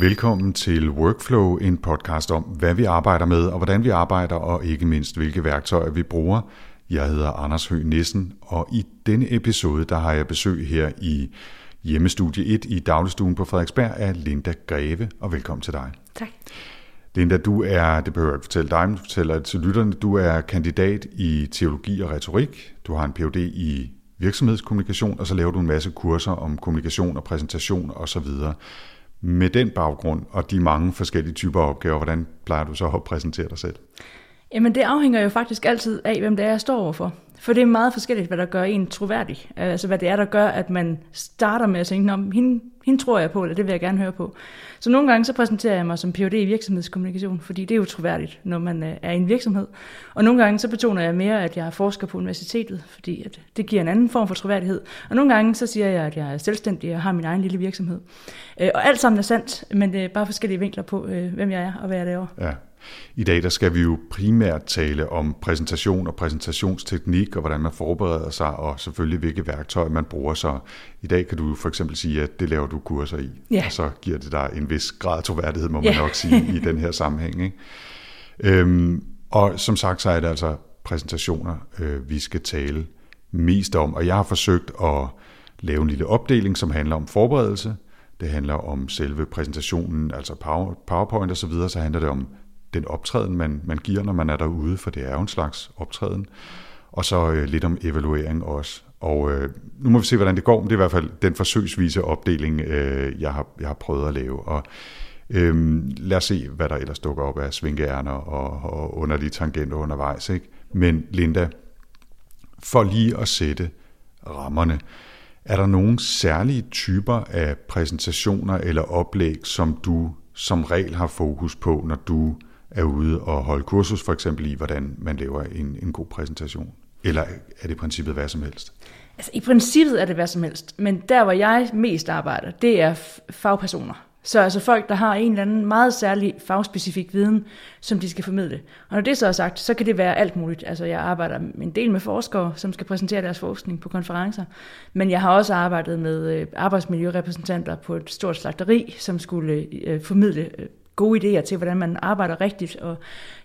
Velkommen til Workflow, en podcast om, hvad vi arbejder med, og hvordan vi arbejder, og ikke mindst, hvilke værktøjer vi bruger. Jeg hedder Anders Høgh Nissen, og i denne episode, der har jeg besøg her i hjemmestudie 1 i dagligstuen på Frederiksberg af Linda Greve, og velkommen til dig. Tak. Linda, du er, det behøver jeg ikke fortælle dig, men fortæller til lytterne, du er kandidat i teologi og retorik. Du har en Ph.D. i virksomhedskommunikation, og så laver du en masse kurser om kommunikation og præsentation osv. Med den baggrund og de mange forskellige typer opgaver, hvordan plejer du så at præsentere dig selv? Jamen det afhænger jo faktisk altid af, hvem det er, jeg står overfor. For det er meget forskelligt, hvad der gør en troværdig. Altså hvad det er, der gør, at man starter med at tænke, hende, hende tror jeg på, eller det vil jeg gerne høre på. Så nogle gange så præsenterer jeg mig som Ph.D. i virksomhedskommunikation, fordi det er jo troværdigt, når man øh, er i en virksomhed. Og nogle gange så betoner jeg mere, at jeg er forsker på universitetet, fordi at det giver en anden form for troværdighed. Og nogle gange så siger jeg, at jeg er selvstændig og har min egen lille virksomhed. Øh, og alt sammen er sandt, men det er bare forskellige vinkler på, hvem jeg er og hvad jeg laver. Ja. I dag der skal vi jo primært tale om præsentation og præsentationsteknik, og hvordan man forbereder sig, og selvfølgelig hvilke værktøjer man bruger. Så i dag kan du for eksempel sige, at det laver du kurser i, ja. og så giver det dig en vis grad af troværdighed, må man ja. nok sige, i den her sammenhæng. Ikke? Øhm, og som sagt, så er det altså præsentationer, øh, vi skal tale mest om, og jeg har forsøgt at lave en lille opdeling, som handler om forberedelse, det handler om selve præsentationen, altså PowerPoint osv., så, videre, så handler det om den optræden, man, man giver, når man er derude, for det er jo en slags optræden. Og så øh, lidt om evaluering også. Og øh, nu må vi se, hvordan det går, men det er i hvert fald den forsøgsvise opdeling, øh, jeg, har, jeg har prøvet at lave. Og øh, lad os se, hvad der ellers dukker op af svinkeærner og, og underlige tangenter undervejs. Ikke? Men Linda, for lige at sætte rammerne, er der nogle særlige typer af præsentationer eller oplæg, som du som regel har fokus på, når du er ude og holde kursus, for eksempel i, hvordan man laver en, en god præsentation? Eller er det i princippet hvad som helst? Altså, i princippet er det hvad som helst, men der, hvor jeg mest arbejder, det er fagpersoner. Så altså folk, der har en eller anden meget særlig fagspecifik viden, som de skal formidle. Og når det så er sagt, så kan det være alt muligt. Altså jeg arbejder en del med forskere, som skal præsentere deres forskning på konferencer. Men jeg har også arbejdet med øh, arbejdsmiljørepræsentanter på et stort slagteri, som skulle øh, formidle øh, gode idéer til, hvordan man arbejder rigtigt. Og,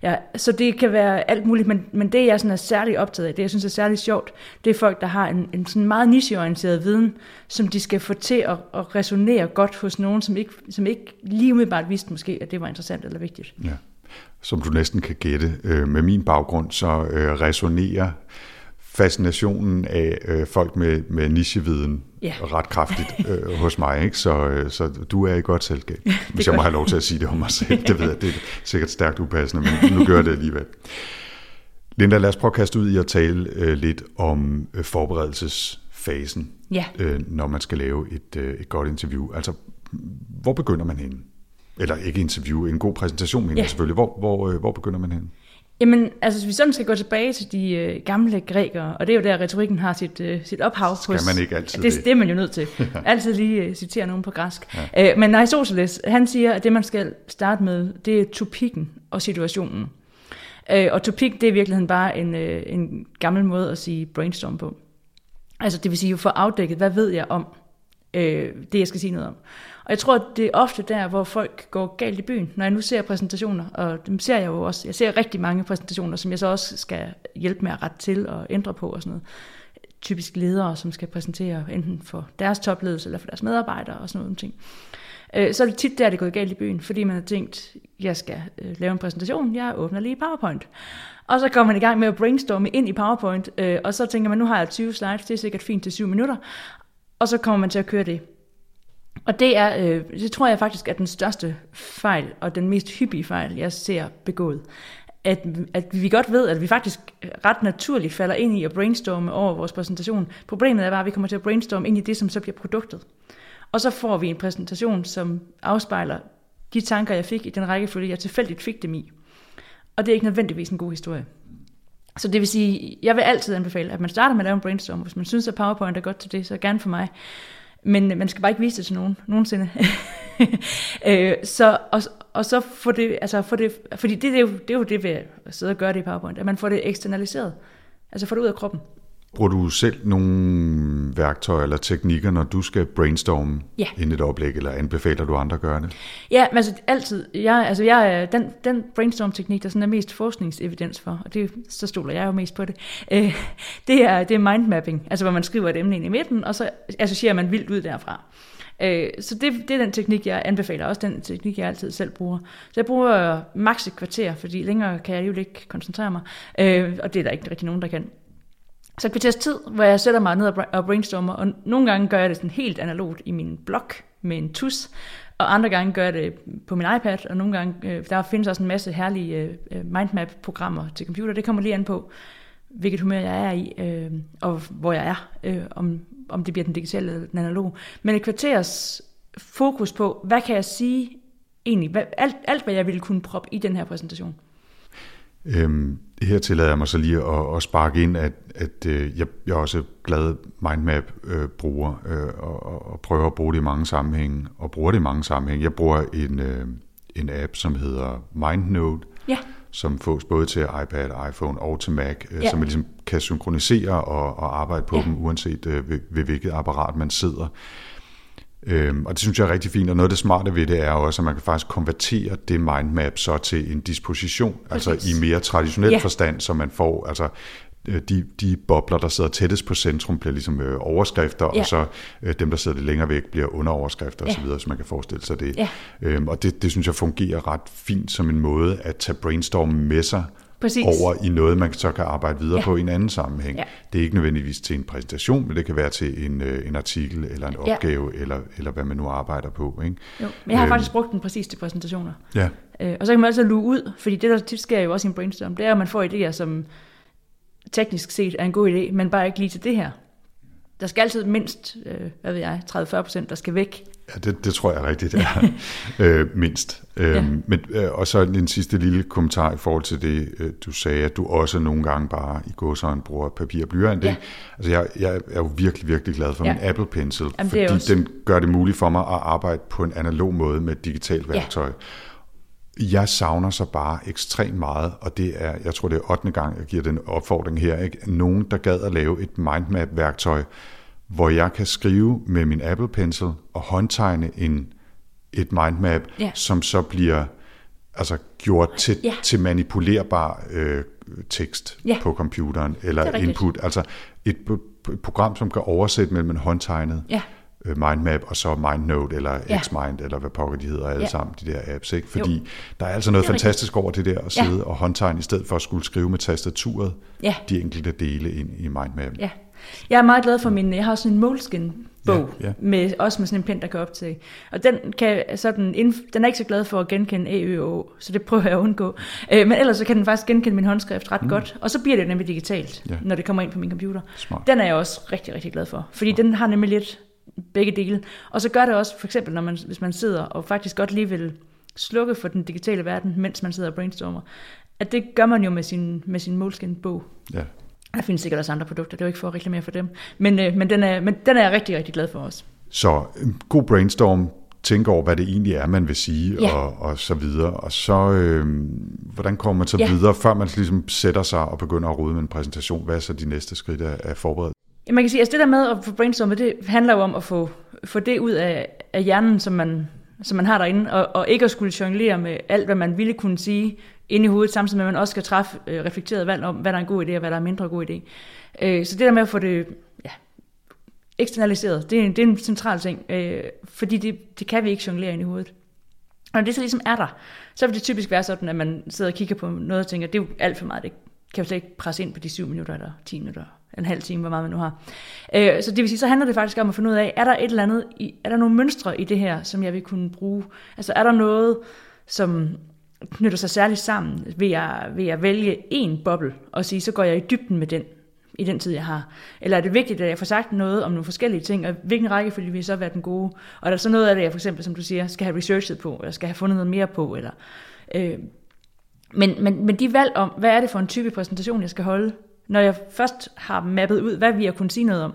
ja, så det kan være alt muligt, men, men det jeg sådan er særligt optaget af, det jeg synes er særligt sjovt, det er folk, der har en, en sådan meget nicheorienteret viden, som de skal få til at, at resonere godt hos nogen, som ikke, som ikke lige umiddelbart vidste måske, at det var interessant eller vigtigt. Ja. Som du næsten kan gætte, øh, med min baggrund, så øh, resonerer fascinationen af øh, folk med, med nicheviden ja. ret kraftigt øh, hos mig. Ikke? Så, øh, så du er i godt selskab, ja, hvis jeg må have lov til at sige det om mig selv. Det ved jeg, det er sikkert stærkt upassende, men nu gør jeg det alligevel. Linda, lad os prøve at kaste ud i at tale øh, lidt om øh, forberedelsesfasen, ja. øh, når man skal lave et, øh, et godt interview. Altså, hvor begynder man henne? Eller ikke interview, en god præsentation, men ja. selvfølgelig. Hvor, hvor, øh, hvor begynder man henne? Jamen, altså hvis vi sådan skal gå tilbage til de øh, gamle grækere, og det er jo der, retorikken har sit, øh, sit ophav. Skal hos, man ikke altid det? Det er man jo nødt til. altid lige øh, citere nogen på græsk. Ja. Øh, men Aristoteles, han siger, at det man skal starte med, det er topikken og situationen. Øh, og topik, det er i virkeligheden bare en, øh, en gammel måde at sige brainstorm på. Altså det vil sige, at få afdækket, hvad ved jeg om øh, det, jeg skal sige noget om. Og jeg tror, det er ofte der, hvor folk går galt i byen, når jeg nu ser præsentationer, og dem ser jeg jo også. Jeg ser rigtig mange præsentationer, som jeg så også skal hjælpe med at rette til og ændre på og sådan noget. Typisk ledere, som skal præsentere enten for deres topledelse eller for deres medarbejdere og sådan noget ting. Øh, så er det tit der, det er gået galt i byen, fordi man har tænkt, jeg skal øh, lave en præsentation, jeg åbner lige PowerPoint. Og så kommer man i gang med at brainstorme ind i PowerPoint, øh, og så tænker man, nu har jeg 20 slides, det er sikkert fint til 7 minutter, og så kommer man til at køre det. Og det, er, øh, det tror jeg faktisk er den største fejl, og den mest hyppige fejl, jeg ser begået. At, at vi godt ved, at vi faktisk ret naturligt falder ind i at brainstorme over vores præsentation. Problemet er bare, at vi kommer til at brainstorme ind i det, som så bliver produktet. Og så får vi en præsentation, som afspejler de tanker, jeg fik i den rækkefølge, jeg tilfældigt fik dem i. Og det er ikke nødvendigvis en god historie. Så det vil sige, jeg vil altid anbefale, at man starter med at lave en brainstorm. Hvis man synes, at PowerPoint er godt til det, så gerne for mig. Men man skal bare ikke vise det til nogen, nogensinde. øh, så, og, og så få det, altså få det, fordi det, det, er jo, det er jo det ved at sidde og gøre det i PowerPoint, at man får det eksternaliseret. Altså få det ud af kroppen. Bruger du selv nogle værktøjer eller teknikker, når du skal brainstorme Ja. inden et oplæg, eller anbefaler du andre at gøre det? Ja, men altså altid. Jeg, altså jeg, den, den brainstorm-teknik, der sådan er mest forskningsevidens for, og det, så stoler jeg jo mest på det, øh, det, er, det er mindmapping, altså hvor man skriver et emne ind i midten, og så associerer man vildt ud derfra. Øh, så det, det er den teknik, jeg anbefaler, også den teknik, jeg altid selv bruger. Så jeg bruger maks et kvarter, fordi længere kan jeg jo ikke koncentrere mig, øh, og det er der ikke rigtig nogen, der kan. Så kvarters tid, hvor jeg sætter mig ned og brainstormer, og nogle gange gør jeg det sådan helt analogt i min blog med en tus, og andre gange gør jeg det på min iPad, og nogle gange, øh, der findes også en masse herlige øh, øh, mindmap-programmer til computer. Det kommer lige an på, hvilket humør jeg er i, øh, og hvor jeg er, øh, om, om det bliver den digitale eller den analoge. Men et kvarters fokus på, hvad kan jeg sige egentlig, hvad, alt, alt hvad jeg ville kunne proppe i den her præsentation. Øhm, her tillader jeg mig så lige at, at sparke ind, at, at øh, jeg, jeg er også glad mindmap-bruger øh, og, og, og prøver at bruge det i mange sammenhænge, og bruger det i mange sammenhænge. Jeg bruger en, øh, en app, som hedder MindNote, Ja, som fås både til iPad, iPhone og til Mac, øh, Ja. som man ligesom kan synkronisere og, og arbejde på Ja. dem, uanset øh, ved, ved hvilket apparat man sidder. Øhm, og det synes jeg er rigtig fint, og noget af det smarte ved det er også, at man kan faktisk konvertere det mindmap så til en disposition, Præcis. altså i mere traditionel Ja. forstand, så man får, altså øh, de, de bobler, der sidder tættest på centrum, bliver ligesom øh, overskrifter, Ja. og så øh, dem, der sidder lidt længere væk, bliver underoverskrifter Ja. osv., så man kan forestille sig det. Ja. Øhm, og det, det synes jeg fungerer ret fint som en måde at tage brainstorm med sig Præcis. over i noget, man så kan arbejde videre Ja. på i en anden sammenhæng. Ja. Det er ikke nødvendigvis til en præsentation, men det kan være til en, øh, en artikel eller en Ja. opgave, eller, eller hvad man nu arbejder på. Ikke? jo. Men jeg har Øhm. faktisk brugt den præcis til præsentationer. Ja, Øh, og så kan man altid luge ud, fordi det, der tit sker jo også i en brainstorm, det er, at man får idéer, som teknisk set er en god idé, men bare ikke lige til det her. Der skal altid mindst, øh, hvad ved jeg, 30-40 procent, der skal væk. Ja det, det tror jeg rigtigt, det er. øh, mindst. Øhm, Ja. men, øh, og så en sidste lille kommentar i forhold til det, øh, du sagde, at du også nogle gange bare i gåsøjne bruger papir og blyant. Ja. ikke? Altså jeg, jeg er jo virkelig, virkelig glad for Ja. min Apple Pencil, Jamen, fordi også. den gør det muligt for mig at arbejde på en analog måde med et digitalt værktøj. Jeg savner så bare ekstremt meget, og det er, jeg tror det er 8. gang, jeg giver den opfordring her, ikke? nogen der gad at lave et mindmap-værktøj, hvor jeg kan skrive med min Apple Pencil og håndtegne en, et mindmap, Ja. som så bliver altså, gjort til, Ja. til manipulerbar øh, tekst Ja. på computeren, er eller rigtigt. input. Altså et, et program, som kan oversætte mellem en håndtegnet Ja. øh, mindmap og så MindNote eller Ja. Xmind eller hvad pokker de hedder alle Ja. sammen, de der apps. Ikke? Fordi der er altså noget er rigtigt. fantastisk over det der at Ja. sidde og håndtegne, i stedet for at skulle skrive med tastaturet Ja. de enkelte dele ind i mindmap. Ja. Jeg er meget glad for min, jeg har også en Moleskin bog, Ja, ja. Med, også med sådan en pen, der kan optage. Og den, kan, sådan, indf- den er ikke så glad for at genkende A, Ø og Å, så det prøver jeg at undgå. Øh, men ellers så kan den faktisk genkende min håndskrift ret mm. godt, og så bliver det nemlig digitalt, Ja. når det kommer ind på min computer. Smart. Den er jeg også rigtig, rigtig glad for, fordi den har nemlig lidt begge dele. Og så gør det også, for eksempel, når man, hvis man sidder og faktisk godt lige vil slukke for den digitale verden, mens man sidder og brainstormer, at det gør man jo med sin, med sin Moleskin-bog. Ja. Der findes sikkert også andre produkter, det er jo ikke for at reklamere for dem. Men, øh, men, den, er, men den er jeg rigtig, rigtig glad for også. Så en god brainstorm, tænk over, hvad det egentlig er, man vil sige, Ja. og, og så videre. Og så, øh, hvordan kommer man så Ja. videre, før man ligesom sætter sig og begynder at rode med en præsentation? Hvad er så de næste skridt af, af? Ja, man kan sige, at det der med at få brainstormet, det handler jo om at få, få det ud af, af hjernen, som man, som man har derinde, og, og ikke at skulle jonglere med alt, hvad man ville kunne sige inde i hovedet, samtidig med, at man også skal træffe øh, reflekteret valg om, hvad der er en god idé, og hvad der er en mindre god idé. Øh, så det der med at få det ja, eksternaliseret, det er, en- det er en central ting, øh, fordi det, det kan vi ikke jonglere ind i hovedet. Og når det så ligesom er der, så vil det typisk være sådan, at man sidder og kigger på noget og tænker, det er jo alt for meget, det kan jo slet ikke presse ind på de 7 minutter eller 10 minutter, en halv time, hvor meget man nu har. Øh, så det vil sige, så handler det faktisk om at finde ud af, er der et eller andet, i, er der nogle mønstre i det her, som jeg vil kunne bruge? Altså er der noget, som knytter sig særligt sammen ved at, ved at vælge en boble og sige, så går jeg i dybden med den i den tid, jeg har? Eller er det vigtigt, at jeg får sagt noget om nogle forskellige ting, og hvilken rækkefølge vil så være den gode? Og er der så noget af det, jeg for eksempel, som du siger, skal have researchet på, eller skal have fundet noget mere på, eller... Øh, men, men, men de valg om, hvad er det for en type præsentation, jeg skal holde, når jeg først har mappet ud, hvad vi har kunnet sige noget om,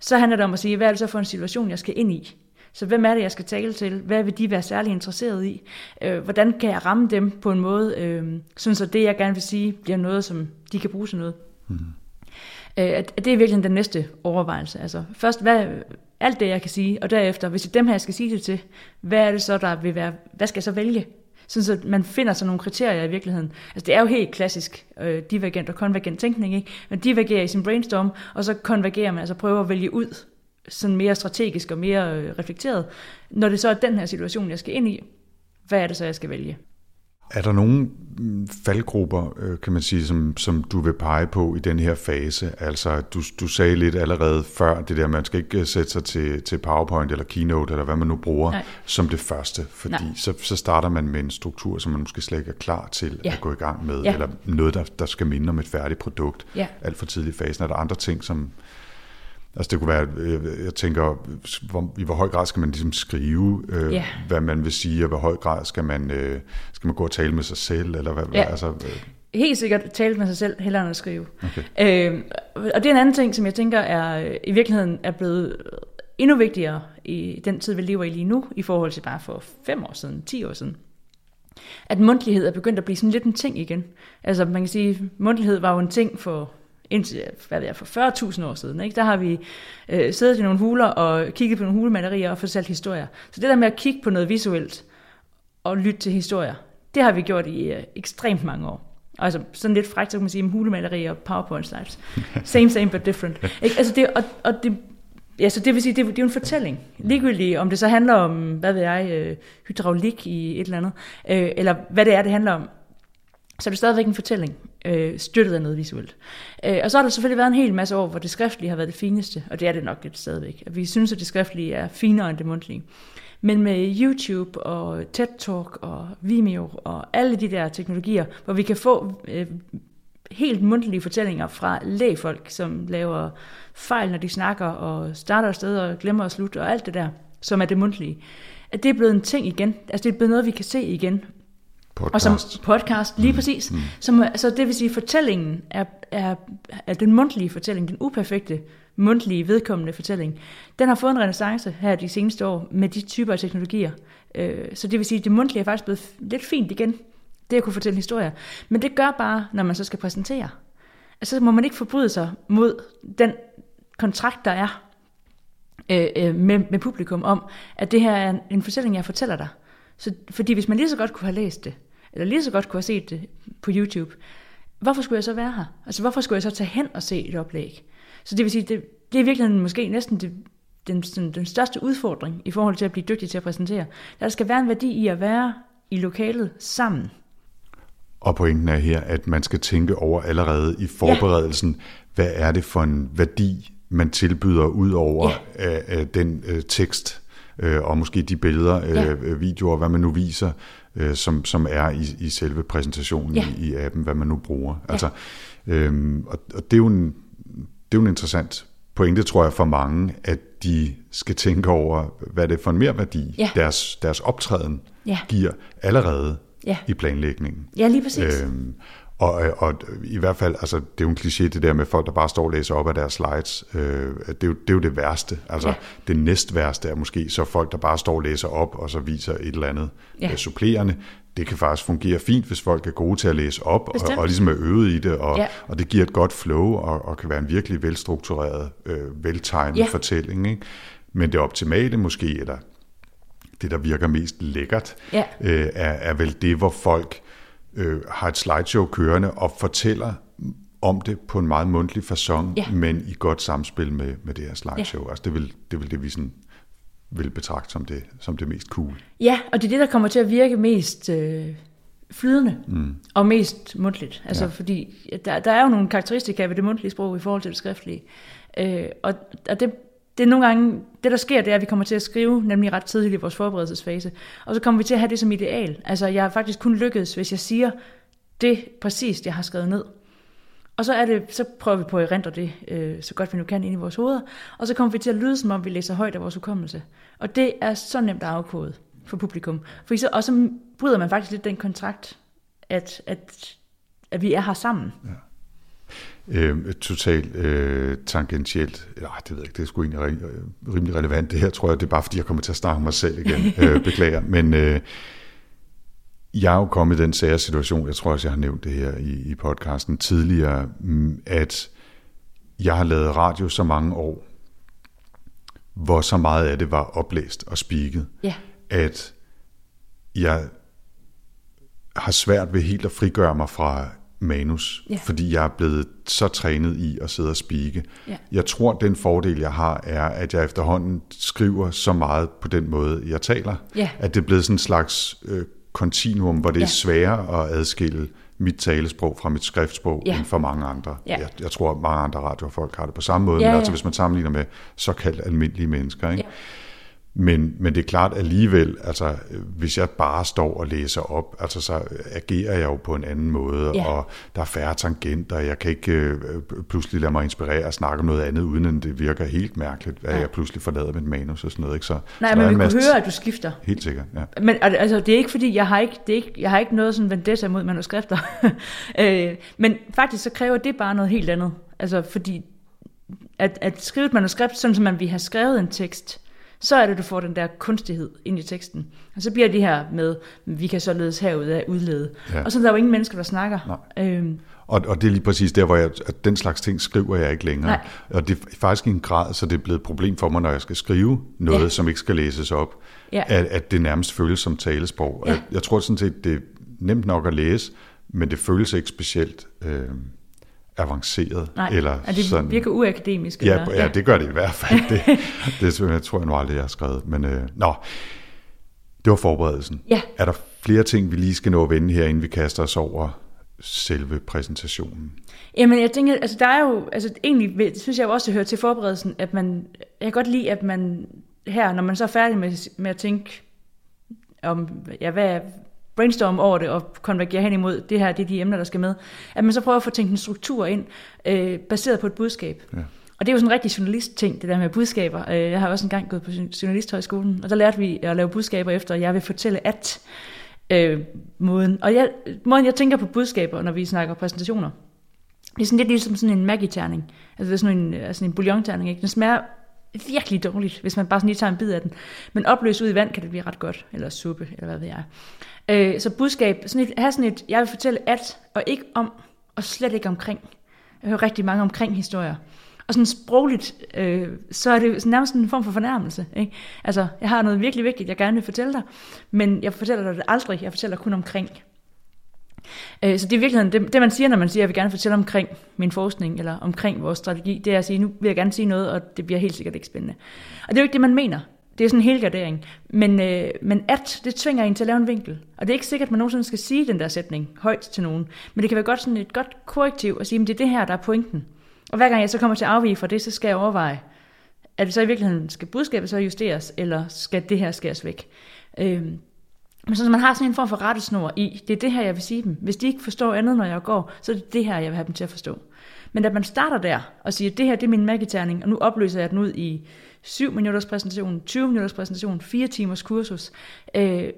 så handler det om at sige, hvad er det så for en situation, jeg skal ind i? Så hvem er det, jeg skal tale til? Hvad vil de være særlig interesseret i? Øh, hvordan kan jeg ramme dem på en måde, øh, sådan så det, jeg gerne vil sige, bliver noget, som de kan bruge til noget? Mm. Øh, at det er virkelig den næste overvejelse. Altså først, hvad, alt det jeg kan sige, og derefter, hvis det er dem her, jeg skal sige det til, hvad er det så, der vil være, hvad skal jeg så vælge? Sådan så man finder sådan nogle kriterier i virkeligheden. Altså det er jo helt klassisk øh, divergent og konvergent tænkning, ikke? Man divergerer i sin brainstorm, og så konvergerer man, altså prøver at vælge ud sådan mere strategisk og mere øh, reflekteret. Når det så er den her situation, jeg skal ind i, hvad er det så, jeg skal vælge? Er der nogle mm, faldgrupper, øh, kan man sige, som, som du vil pege på i den her fase? Altså, du, du sagde lidt allerede før, det der, man skal ikke øh, sætte sig til, til PowerPoint eller Keynote, eller hvad man nu bruger, Nej. som det første, fordi så, så starter man med en struktur, som man måske slet ikke er klar til ja. at gå i gang med, ja. eller noget, der, der skal minde om et færdigt produkt, ja. alt for tidlig i fasen. Er der andre ting, som, Altså det kunne være, øh, jeg tænker, hvor, i hvor høj grad skal man ligesom skrive, øh, yeah. hvad man vil sige, og hvor høj grad skal man, øh, skal man gå og tale med sig selv, eller hvad, ja. altså, øh. Helt sikkert tale med sig selv, hellere end at skrive. Okay. Øh, og det er en anden ting, som jeg tænker er i virkeligheden er blevet endnu vigtigere i den tid, vi lever i lige nu, i forhold til bare for fem år siden, ti år siden. At mundtlighed er begyndt at blive sådan lidt en ting igen. Altså man kan sige, mundtlighed var jo en ting for indtil, hvad ved jeg, for 40.000 år siden, ikke? der har vi øh, siddet i nogle huler og kigget på nogle hulemalerier og fortalt historier. Så det der med at kigge på noget visuelt og lytte til historier, det har vi gjort i øh, ekstremt mange år. Altså sådan lidt frækt, så kan man sige, hulemalerier og powerpoint slides. Same, same, but different. Ikke? Altså det, og, og det, ja, så det vil sige, det, det er jo en fortælling. Ligegyldigt om det så handler om, hvad ved jeg, øh, hydraulik i et eller andet, øh, eller hvad det er, det handler om, så er det stadigvæk en fortælling, øh, støttet af noget visuelt. Øh, og så har der selvfølgelig været en hel masse år, hvor det skriftlige har været det fineste, og det er det nok lidt stadigvæk. Vi synes, at det skriftlige er finere end det mundtlige. Men med YouTube og TED Talk og Vimeo og alle de der teknologier, hvor vi kan få øh, helt mundtlige fortællinger fra lægfolk, som laver fejl, når de snakker og starter afsted og glemmer at slutte og alt det der, som er det mundtlige. At det er blevet en ting igen. Altså det er blevet noget, vi kan se igen. Podcast. Og som podcast, lige mm. præcis. Mm. Som, altså, det vil sige, fortællingen er, er, er den mundtlige fortælling, den uperfekte mundtlige, vedkommende fortælling. Den har fået en renaissance her de seneste år med de typer af teknologier. Øh, så det vil sige, at det mundtlige er faktisk blevet lidt fint igen, det at kunne fortælle historier. Men det gør bare, når man så skal præsentere. Altså, så må man ikke forbryde sig mod den kontrakt, der er øh, øh, med, med publikum om, at det her er en, en fortælling, jeg fortæller dig. Så, fordi hvis man lige så godt kunne have læst det, eller lige så godt kunne have set det på YouTube, hvorfor skulle jeg så være her? Altså hvorfor skulle jeg så tage hen og se et oplæg? Så det vil sige, det, det er virkelig måske næsten det, den, den, den største udfordring i forhold til at blive dygtig til at præsentere. Der skal være en værdi i at være i lokalet sammen. Og pointen er her, at man skal tænke over allerede i forberedelsen, ja. hvad er det for en værdi, man tilbyder ud over ja. af, af den øh, tekst, øh, og måske de billeder, øh, ja. videoer, hvad man nu viser, øh, som, som er i, i selve præsentationen ja. i, i appen, hvad man nu bruger. Ja. Altså, øhm, og, og det er jo en, det er jo en interessant pointe, tror jeg, for mange, at de skal tænke over, hvad det er for en mere værdi, ja. deres, deres optræden ja. giver allerede ja. i planlægningen. Ja, lige præcis. Øhm, og, og i hvert fald, altså det er jo en kliché det der med folk, der bare står og læser op af deres slides. Øh, det, er jo, det er jo det værste. Altså ja. det næst værste er måske så folk, der bare står og læser op og så viser et eller andet ja. øh, supplerende. Det kan faktisk fungere fint, hvis folk er gode til at læse op og, og ligesom er øvet i det, og, ja. og det giver et godt flow og, og kan være en virkelig velstruktureret, øh, veltegnet ja. fortælling. Ikke? Men det optimale måske, eller det, der virker mest lækkert, ja. øh, er, er vel det, hvor folk øh, har et slideshow kørende og fortæller om det på en meget mundtlig façon, ja. men i godt samspil med, med det her slideshow. Ja. Altså det vil det, vil det vi sådan vil betragte som det, som det mest cool. Ja, og det er det, der kommer til at virke mest øh, flydende mm. og mest mundtligt. Altså ja. fordi der, der er jo nogle karakteristika ved det mundtlige sprog i forhold til det skriftlige. Øh, og, og det, det er nogle gange, det der sker, det er, at vi kommer til at skrive, nemlig ret tidligt i vores forberedelsesfase, og så kommer vi til at have det som ideal. Altså, jeg har faktisk kun lykkedes, hvis jeg siger det præcist, jeg har skrevet ned. Og så, er det, så prøver vi på at erindre det, øh, så godt vi nu kan ind i vores hoveder, og så kommer vi til at lyde, som om vi læser højt af vores hukommelse. Og det er så nemt at afkode for publikum. For så, og så bryder man faktisk lidt den kontrakt, at, at, at vi er her sammen. Ja øh, totalt øh, tangentielt. Nej, det ved jeg ikke, det er sgu egentlig øh, rimelig relevant. Det her tror jeg, det er bare fordi, jeg kommer til at snakke om mig selv igen. øh, beklager. Men øh, jeg er jo kommet i den sære situation, jeg tror også, jeg har nævnt det her i, i podcasten tidligere, mm, at jeg har lavet radio så mange år, hvor så meget af det var oplæst og spiket, Ja. at jeg har svært ved helt at frigøre mig fra manus, Ja. fordi jeg er blevet så trænet i at sidde og spike. Ja. Jeg tror, den fordel, jeg har, er, at jeg efterhånden skriver så meget på den måde, jeg taler, Ja. at det er blevet sådan en slags øh, kontinuum, hvor det Ja. er sværere at adskille mit talesprog fra mit skriftsprog Ja. end for mange andre. Ja. Jeg, jeg tror, at mange andre radiofolk har det på samme måde, Ja, men altså ja. hvis man sammenligner med såkaldt almindelige mennesker. Ikke? Ja. Men, men det er klart alligevel, altså hvis jeg bare står og læser op, altså så agerer jeg jo på en anden måde, Ja. og der er færre tangenter, jeg kan ikke øh, pludselig lade mig inspirere og snakke om noget andet, uden at det virker helt mærkeligt, at Ja. jeg pludselig forlader mit manus og sådan noget. Ikke? Så, Nej, så men vi kunne masse- høre, at du skifter. Helt sikkert, ja. Men altså, det er ikke fordi, jeg har ikke, det er ikke, jeg har ikke noget sådan vendetta mod manuskripter. øh, men faktisk så kræver det bare noget helt andet. Altså fordi, at, at skrive et manuskript, sådan som man vil have skrevet en tekst, så er det, du får den der kunstighed ind i teksten. Og så bliver det her med, vi kan således herud af udlede. Ja. Og så er der jo ingen mennesker, der snakker. Øhm, Og, og det er lige præcis der, hvor jeg, at den slags ting skriver jeg ikke længere. Nej. Og det er faktisk i en grad, så det er blevet et problem for mig, når jeg skal skrive noget, Ja. som ikke skal læses op, Ja. at, at det nærmest føles som talesprog. Ja. Jeg, jeg tror sådan set, det er nemt nok at læse, men det føles ikke specielt øh, avanceret. nej, eller det sådan, virker uakademisk. Ja, eller, ja, det gør det i hvert fald. Det, det jeg tror jeg nu aldrig, jeg har skrevet. Men øh, nå, det var forberedelsen. Ja. Er der flere ting, vi lige skal nå at vende her, inden vi kaster os over selve præsentationen? Jamen, jeg tænker, altså der er jo, altså egentlig synes jeg jo også, det hører til forberedelsen, at man, jeg kan godt lide, at man her, når man så er færdig med, med at tænke om, ja, hvad brainstorm over det, og konvergere hen imod, det her, det er de emner, der skal med, at man så prøver at få tænkt en struktur ind, øh, baseret på et budskab. Ja. Og det er jo sådan en rigtig journalist-ting, det der med budskaber. Øh, Jeg har også engang gået på journalisthøjskolen, og der lærte vi at lave budskaber efter, jeg vil fortælle at øh, måden. Og jeg, måden, jeg tænker på budskaber, når vi snakker præsentationer, det er sådan lidt ligesom sådan en Maggi-terning. Altså det er sådan en, altså en bouillon-terning, ikke? Den smager virkelig dårligt, hvis man bare sådan lige tager en bid af den. Men opløst ud i vand kan det blive ret godt, eller suppe, eller hvad ved jeg. Øh, så budskab, sådan et, have sådan et, jeg vil fortælle at, og ikke om, og slet ikke omkring. Jeg hører rigtig mange omkring historier. Og sådan sprogligt, øh, så er det nærmest en form for fornærmelse. Ikke? Altså, jeg har noget virkelig vigtigt, jeg gerne vil fortælle dig, men jeg fortæller dig det aldrig, jeg fortæller kun omkring. Øh, Så det er i virkeligheden det, det, man siger, når man siger, at jeg vil gerne fortælle omkring min forskning, eller omkring vores strategi, det er at sige, nu vil jeg gerne sige noget, og det bliver helt sikkert ikke spændende. Og det er jo ikke det, man mener. Det er sådan en helgardering. Men, øh, men at, det tvinger en til at lave en vinkel. Og det er ikke sikkert, at man nogensinde skal sige den der sætning højt til nogen. Men det kan være godt sådan et godt korrektiv at sige, at det er det her, der er pointen. Og hver gang jeg så kommer til at afvige fra det, så skal jeg overveje, at det så i virkeligheden skal budskabet så justeres, eller skal det her skæres væk. Øhm, men så man har sådan en form for rettesnor i, det er det her, jeg vil sige dem. Hvis de ikke forstår andet, når jeg går, så er det det her, jeg vil have dem til at forstå. Men at man starter der og siger, det her det er min magiterning, og nu opløser jeg den ud i 7 minutters præsentation, 20 minutters præsentation, 4 timers kursus, øh,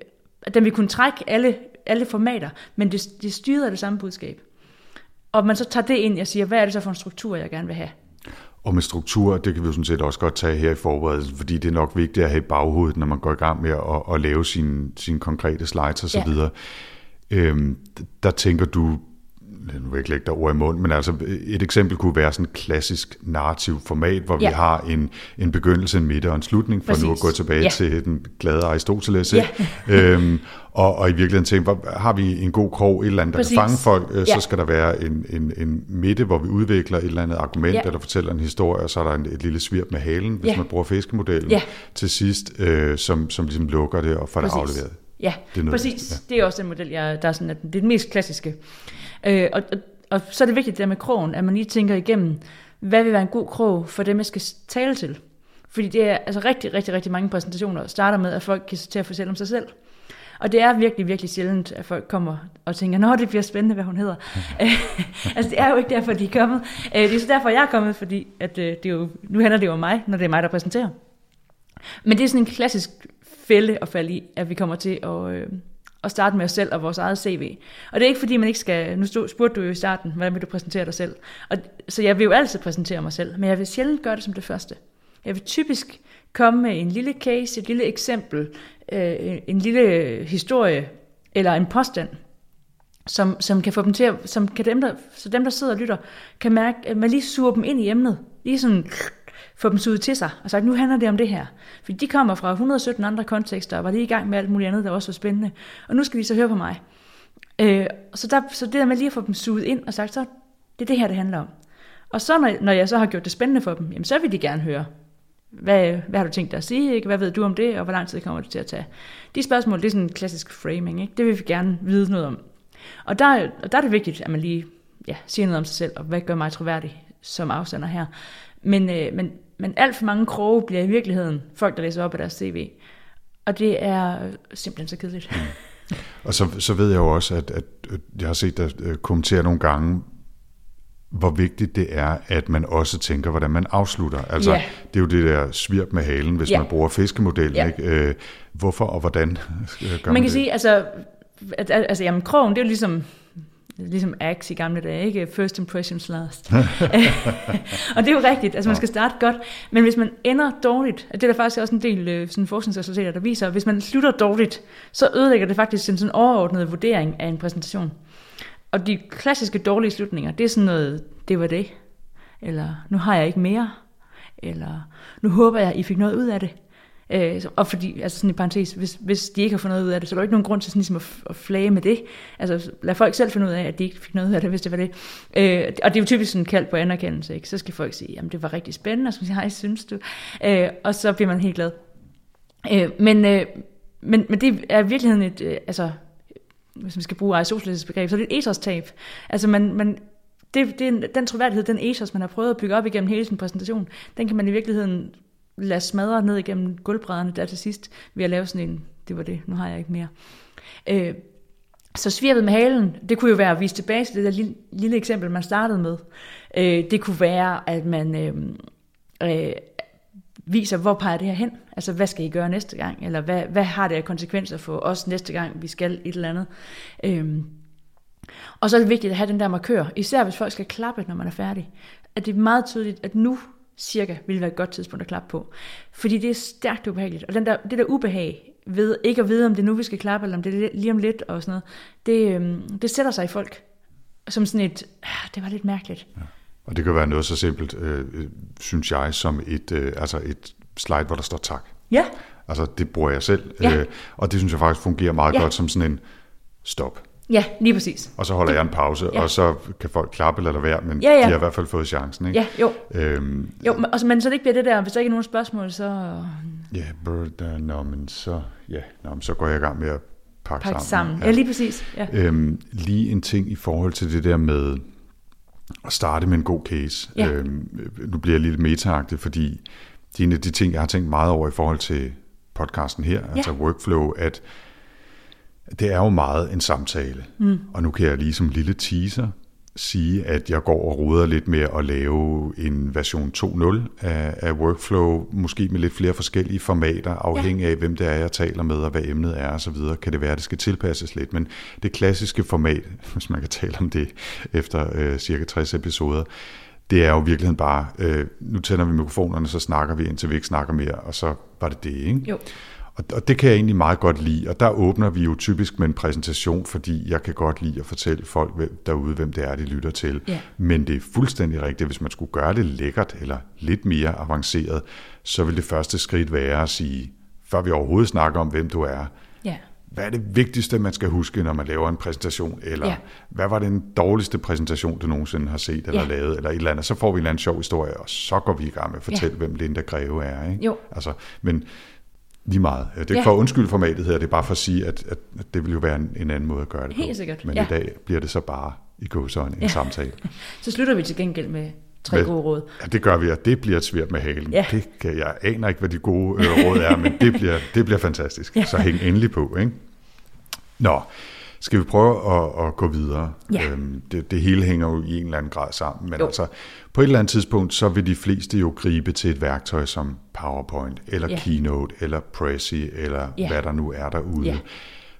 at den vil kunne trække alle, alle formater, men det, det styrer det samme budskab. Og man så tager det ind og siger, hvad er det så for en struktur, jeg gerne vil have? Og med struktur, det kan vi jo sådan set også godt tage her i forberedelsen, fordi det er nok vigtigt at have i baghovedet, når man går i gang med at, at lave sine, sine konkrete slides osv. Ja. Øhm, der tænker du, nu vil ikke lægge dig ord i mund, men altså et eksempel kunne være sådan et klassisk narrativ format, hvor ja. Vi har en, en begyndelse, en midte og en slutning, for Præcis. nu at gå tilbage Ja. til den glade Aristoteles. Ja. øhm, og, og i virkeligheden tænke, hvor, har vi en god krog, et eller andet, der Præcis. kan fange folk, øh, Ja. så skal der være en, en, en midte, hvor vi udvikler et eller andet argument, Ja. eller fortæller en historie, og så er der en, et lille svirp med halen, hvis Ja. man bruger fiskemodellen, Ja. til sidst, øh, som, som ligesom lukker det og får det Præcis. afleveret. Ja, Det det er noget- præcis. Ja. Det er også den model, jeg, der er sådan, at det er den mest klassiske. Øh, og, og, og så er det vigtigt det der med krogen, at man lige tænker igennem, hvad vil være en god krog for dem, jeg skal tale til. Fordi det er altså rigtig, rigtig, rigtig mange præsentationer, starter med, at folk kan til at fortælle om sig selv. Og det er virkelig, virkelig sjældent, at folk kommer og tænker, nå, det bliver spændende, hvad hun hedder. altså, det er jo ikke derfor, de er kommet. Øh, det er så derfor, jeg er kommet, fordi at, øh, det er jo, nu handler det jo om mig, når det er mig, der præsenterer. Men det er sådan en klassisk fælde at falde i, at vi kommer til at, øh, at starte med os selv og vores eget CV. Og det er ikke fordi, man ikke skal... Nu spurgte du jo i starten, hvordan vil du præsentere dig selv? Og, så jeg vil jo altid præsentere mig selv, men jeg vil sjældent gøre det som det første. Jeg vil typisk komme med en lille case, et lille eksempel, øh, en lille historie eller en påstand. som, som kan få dem til at, som kan dem, der, så dem, der sidder og lytter, kan mærke, at man lige suger dem ind i emnet. Lige sådan få dem suget til sig og sagt, nu handler det om det her. Fordi de kommer fra 117 andre kontekster og var lige i gang med alt muligt andet, der også var spændende. Og nu skal de så høre på mig. Øh, så, der, så det der med lige at få dem suget ind og sagt, så det er det her, det handler om. Og så når, når jeg så har gjort det spændende for dem, jamen, så vil de gerne høre, hvad, hvad har du tænkt dig at sige, ikke? hvad ved du om det, og hvor lang tid kommer det til at tage. De spørgsmål, det er sådan en klassisk framing, ikke? det vil vi gerne vide noget om. Og der, og der er det vigtigt, at man lige ja, siger noget om sig selv, og hvad gør mig troværdig som afsender her. Men, øh, men, men alt for mange kroge bliver i virkeligheden folk, der læser op af deres CV. Og det er simpelthen så kedeligt. Mm. Og så, så ved jeg jo også, at, at jeg har set dig øh, kommentere nogle gange, hvor vigtigt det er, at man også tænker, hvordan man afslutter. Altså, yeah. det er jo det der svirp med halen, hvis yeah. man bruger fiskemodellen. Yeah. Ikke? Øh, hvorfor og hvordan gør man, man kan det? sige, altså, at, altså jamen, krogen, det er jo ligesom ligesom Axe i gamle dage, ikke? First impressions last. og det er jo rigtigt, altså man skal starte godt, men hvis man ender dårligt, det er der faktisk også en del øh, sådan forskningsresultater, der viser, at hvis man slutter dårligt, så ødelægger det faktisk en sådan overordnet vurdering af en præsentation. Og de klassiske dårlige slutninger, det er sådan noget, det var det, eller nu har jeg ikke mere, eller nu håber jeg, I fik noget ud af det. Øh, og fordi, altså sådan i parentes, hvis, hvis de ikke har fundet ud af det, så er der ikke nogen grund til sådan ligesom at, at flage med det. Altså lad folk selv finde ud af, at de ikke fik noget ud af det, hvis det var det. Øh, og det er jo typisk sådan kaldt på anerkendelse, ikke? Så skal folk sige, jamen det var rigtig spændende, og så sige, hej, synes du? Øh, og så bliver man helt glad. Øh, men, øh, men, men det er i virkeligheden et, øh, altså, hvis man skal bruge Aristoteles begreb, så er det et ethos-tab. Altså man, man, det, det, den troværdighed, den ethos, man har prøvet at bygge op igennem hele sin præsentation, den kan man i virkeligheden lade smadre ned igennem gulvbrædderne der til sidst, ved at lave sådan en, det var det, nu har jeg ikke mere. Øh, så svirpet med halen, det kunne jo være at vise tilbage til det der lille, lille eksempel, man startede med. Øh, det kunne være, at man øh, øh, viser, hvor peger det her hen? Altså, hvad skal I gøre næste gang? Eller hvad, hvad har det af konsekvenser for os næste gang, vi skal et eller andet? Øh, og så er det vigtigt at have den der markør, især hvis folk skal klappe, når man er færdig. At det er meget tydeligt, at nu cirka ville være et godt tidspunkt at klappe på. Fordi det er stærkt ubehageligt. Og den der, det der ubehag ved ikke at vide, om det er nu, vi skal klappe, eller om det er lige om lidt og sådan noget, det, øhm, det sætter sig i folk. Som sådan et, ah, det var lidt mærkeligt. Ja. Og det kan være noget så simpelt, øh, synes jeg, som et, øh, altså et slide, hvor der står tak. Ja. Altså det bruger jeg selv, ja. øh, og det synes jeg faktisk fungerer meget ja. godt som sådan en stop. Ja, lige præcis. Og så holder jeg en pause, ja. og så kan folk klappe eller lade være, men ja, ja. de har i hvert fald fået chancen. Ikke? Ja, jo. Øhm, jo men, altså, men så det ikke bliver det der, hvis der ikke er nogen spørgsmål, så... Ja, uh, nå, men så, ja, nå, men så går jeg i gang med at pakke, pakke sammen. sammen. Ja. ja, lige præcis. Ja. Øhm, lige en ting i forhold til det der med at starte med en god case. Ja. Øhm, nu bliver jeg lidt meta fordi det er en af de ting, jeg har tænkt meget over i forhold til podcasten her, ja. altså workflow, at det er jo meget en samtale. Mm. Og nu kan jeg lige som lille teaser sige, at jeg går og roder lidt med at lave en version 2.0 af, af workflow, måske med lidt flere forskellige formater, afhængig af, hvem det er, jeg taler med, og hvad emnet er osv., kan det være, at det skal tilpasses lidt. Men det klassiske format, hvis man kan tale om det efter øh, cirka 60 episoder, det er jo virkelig bare, øh, nu tænder vi mikrofonerne, så snakker vi, indtil vi ikke snakker mere, og så var det det, ikke? Jo. Og, og det kan jeg egentlig meget godt lide, og der åbner vi jo typisk med en præsentation, fordi jeg kan godt lide at fortælle folk derude, hvem det er, de lytter til. Ja. Men det er fuldstændig rigtigt, hvis man skulle gøre det lækkert eller lidt mere avanceret, så vil det første skridt være at sige, før vi overhovedet snakker om, hvem du er, ja. hvad er det vigtigste, man skal huske, når man laver en præsentation, eller ja. hvad var den dårligste præsentation, du nogensinde har set eller ja. lavet, eller et eller andet. Så får vi en eller anden sjov historie, og så går vi i gang med at fortælle, ja. hvem Linda Greve er. Ikke? Jo. Altså, men Lige meget. Det er ja. for at undskylde formatet her, det er bare for at sige, at, at, det vil jo være en, en anden måde at gøre det Helt på. sikkert. Men ja. i dag bliver det så bare i gåsøjne en ja. samtale. så slutter vi til gengæld med tre men, gode råd. Ja, det gør vi, og det bliver svært med halen. Ja. Det kan, jeg aner ikke, hvad de gode øh, råd er, men det bliver, det bliver fantastisk. Ja. Så hæng endelig på. Ikke? Nå, skal vi prøve at, at gå videre? Ja. Øhm, det, det hele hænger jo i en eller anden grad sammen, men jo. altså på et eller andet tidspunkt, så vil de fleste jo gribe til et værktøj som PowerPoint, eller ja. Keynote, eller Prezi, eller ja. hvad der nu er derude. Ja.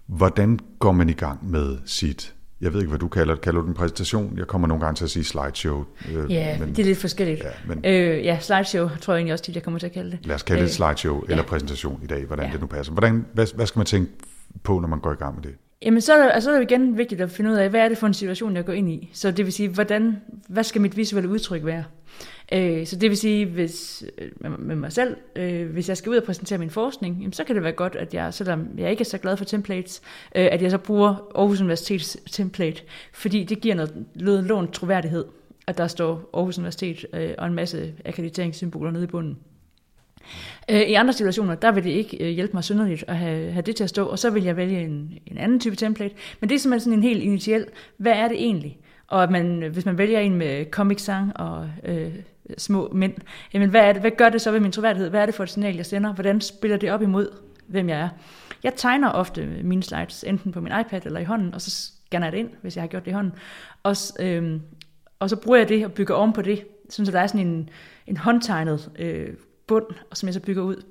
Hvordan går man i gang med sit jeg ved ikke, hvad du kalder det. Kalder du den præsentation? Jeg kommer nogle gange til at sige slideshow. Øh, ja, men, det er lidt forskelligt. Ja, men, øh, ja, slideshow tror jeg egentlig også, at jeg kommer til at kalde det. Lad os kalde det øh, slideshow ja. eller præsentation i dag, hvordan ja. det nu passer. Hvordan, hvad, hvad skal man tænke på, når man går i gang med det? Jamen, så er, det, altså, så er det igen vigtigt at finde ud af, hvad er det for en situation, jeg går ind i. Så det vil sige, hvordan, hvad skal mit visuelle udtryk være? Øh, så det vil sige, hvis øh, med mig selv, øh, hvis jeg skal ud og præsentere min forskning, jamen, så kan det være godt, at jeg, selvom jeg ikke er så glad for templates, øh, at jeg så bruger Aarhus Universitets template, fordi det giver noget, noget lånt troværdighed, at der står Aarhus Universitet øh, og en masse akkrediteringssymboler nede i bunden. Øh, I andre situationer, der vil det ikke øh, hjælpe mig synderligt at have, have det til at stå, og så vil jeg vælge en, en anden type template. Men det er simpelthen sådan en helt initiel, hvad er det egentlig? Og at man, hvis man vælger en med comic sang og øh, små mænd, jamen hvad, er det, hvad gør det så ved min troværdighed? Hvad er det for et signal, jeg sender? Hvordan spiller det op imod, hvem jeg er? Jeg tegner ofte mine slides, enten på min iPad eller i hånden, og så scanner jeg det ind, hvis jeg har gjort det i hånden. Og, øh, og så bruger jeg det og bygger oven på det, så der er sådan en, en håndtegnet øh, bund, og som jeg så bygger ud.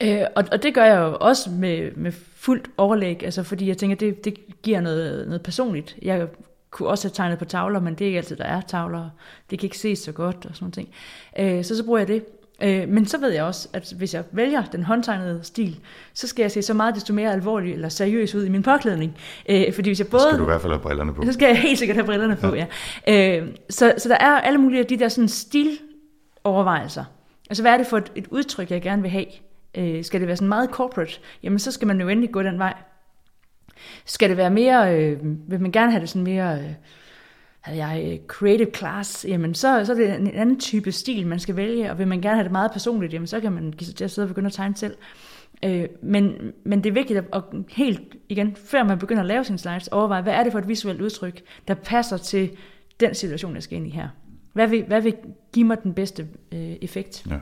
Øh, og, og det gør jeg jo også med, med fuldt overlæg, altså fordi jeg tænker, det, det giver noget, noget personligt. Jeg kunne også have tegnet på tavler, men det er ikke altid, der er tavler. Det kan ikke ses så godt og sådan noget. Øh, så så bruger jeg det. Øh, men så ved jeg også, at hvis jeg vælger den håndtegnede stil, så skal jeg se så meget desto mere alvorlig eller seriøs ud i min påklædning. Øh, fordi hvis jeg både... Så skal du i hvert fald have brillerne på. Så skal jeg helt sikkert have brillerne på, ja. ja. Øh, så, så der er alle mulige af de der sådan stilovervejelser. Altså, hvad er det for et, et udtryk, jeg gerne vil have? Øh, skal det være sådan meget corporate? Jamen, så skal man jo endelig gå den vej. Skal det være mere, øh, vil man gerne have det sådan mere, øh, havde jeg øh, creative class, jamen så, så er det en anden type stil, man skal vælge, og vil man gerne have det meget personligt, jamen så kan man give sig til at sidde og begynde at tegne selv. Øh, men, men det er vigtigt at, at helt igen, før man begynder at lave sine slides, overveje, hvad er det for et visuelt udtryk, der passer til den situation, jeg skal ind i her. Hvad vil, hvad vil give mig den bedste øh, effekt? Ja.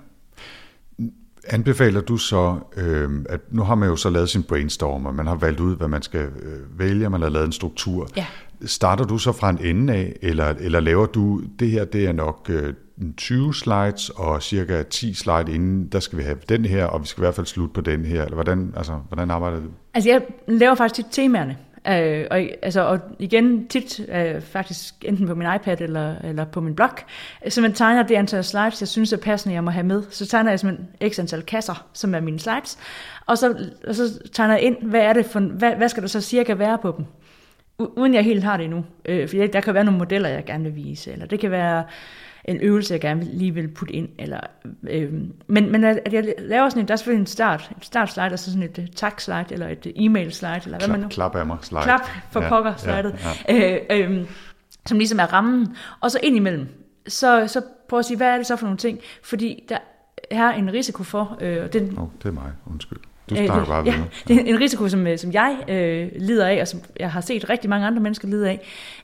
Anbefaler du så, øh, at nu har man jo så lavet sin brainstorm, og man har valgt ud, hvad man skal øh, vælge, man har lavet en struktur. Ja. Starter du så fra en ende af, eller, eller laver du, det her det er nok øh, 20 slides, og cirka 10 slides inden, der skal vi have den her, og vi skal i hvert fald slutte på den her, eller hvordan, altså, hvordan arbejder du? Altså jeg laver faktisk tit temaerne. Øh, og, altså, og igen tit øh, faktisk enten på min iPad eller, eller på min blog, øh, så man tegner det antal slides, jeg synes er passende, jeg må have med. Så tegner jeg simpelthen x antal kasser, som er mine slides, og så, og så tegner jeg ind, hvad, er det for, hvad, hvad skal der så cirka være på dem, uden jeg helt har det endnu. Øh, for der kan være nogle modeller, jeg gerne vil vise, eller det kan være en øvelse, jeg gerne lige vil putte ind. Eller, øh, men, men at jeg laver sådan en, der er selvfølgelig en start, et start slide, og så sådan et tak slide, eller et e-mail slide, eller hvad man nu. Klap af mig slide. Klap for ja, pokker slidet. Ja, ja. Øh, øh, som ligesom er rammen. Og så ind imellem, så, så prøv at sige, hvad er det så for nogle ting? Fordi der er en risiko for... Øh, den, oh, det er mig, undskyld. Du øh, bare ja, det er en risiko, som, øh, som jeg øh, lider af, og som jeg har set rigtig mange andre mennesker lide af,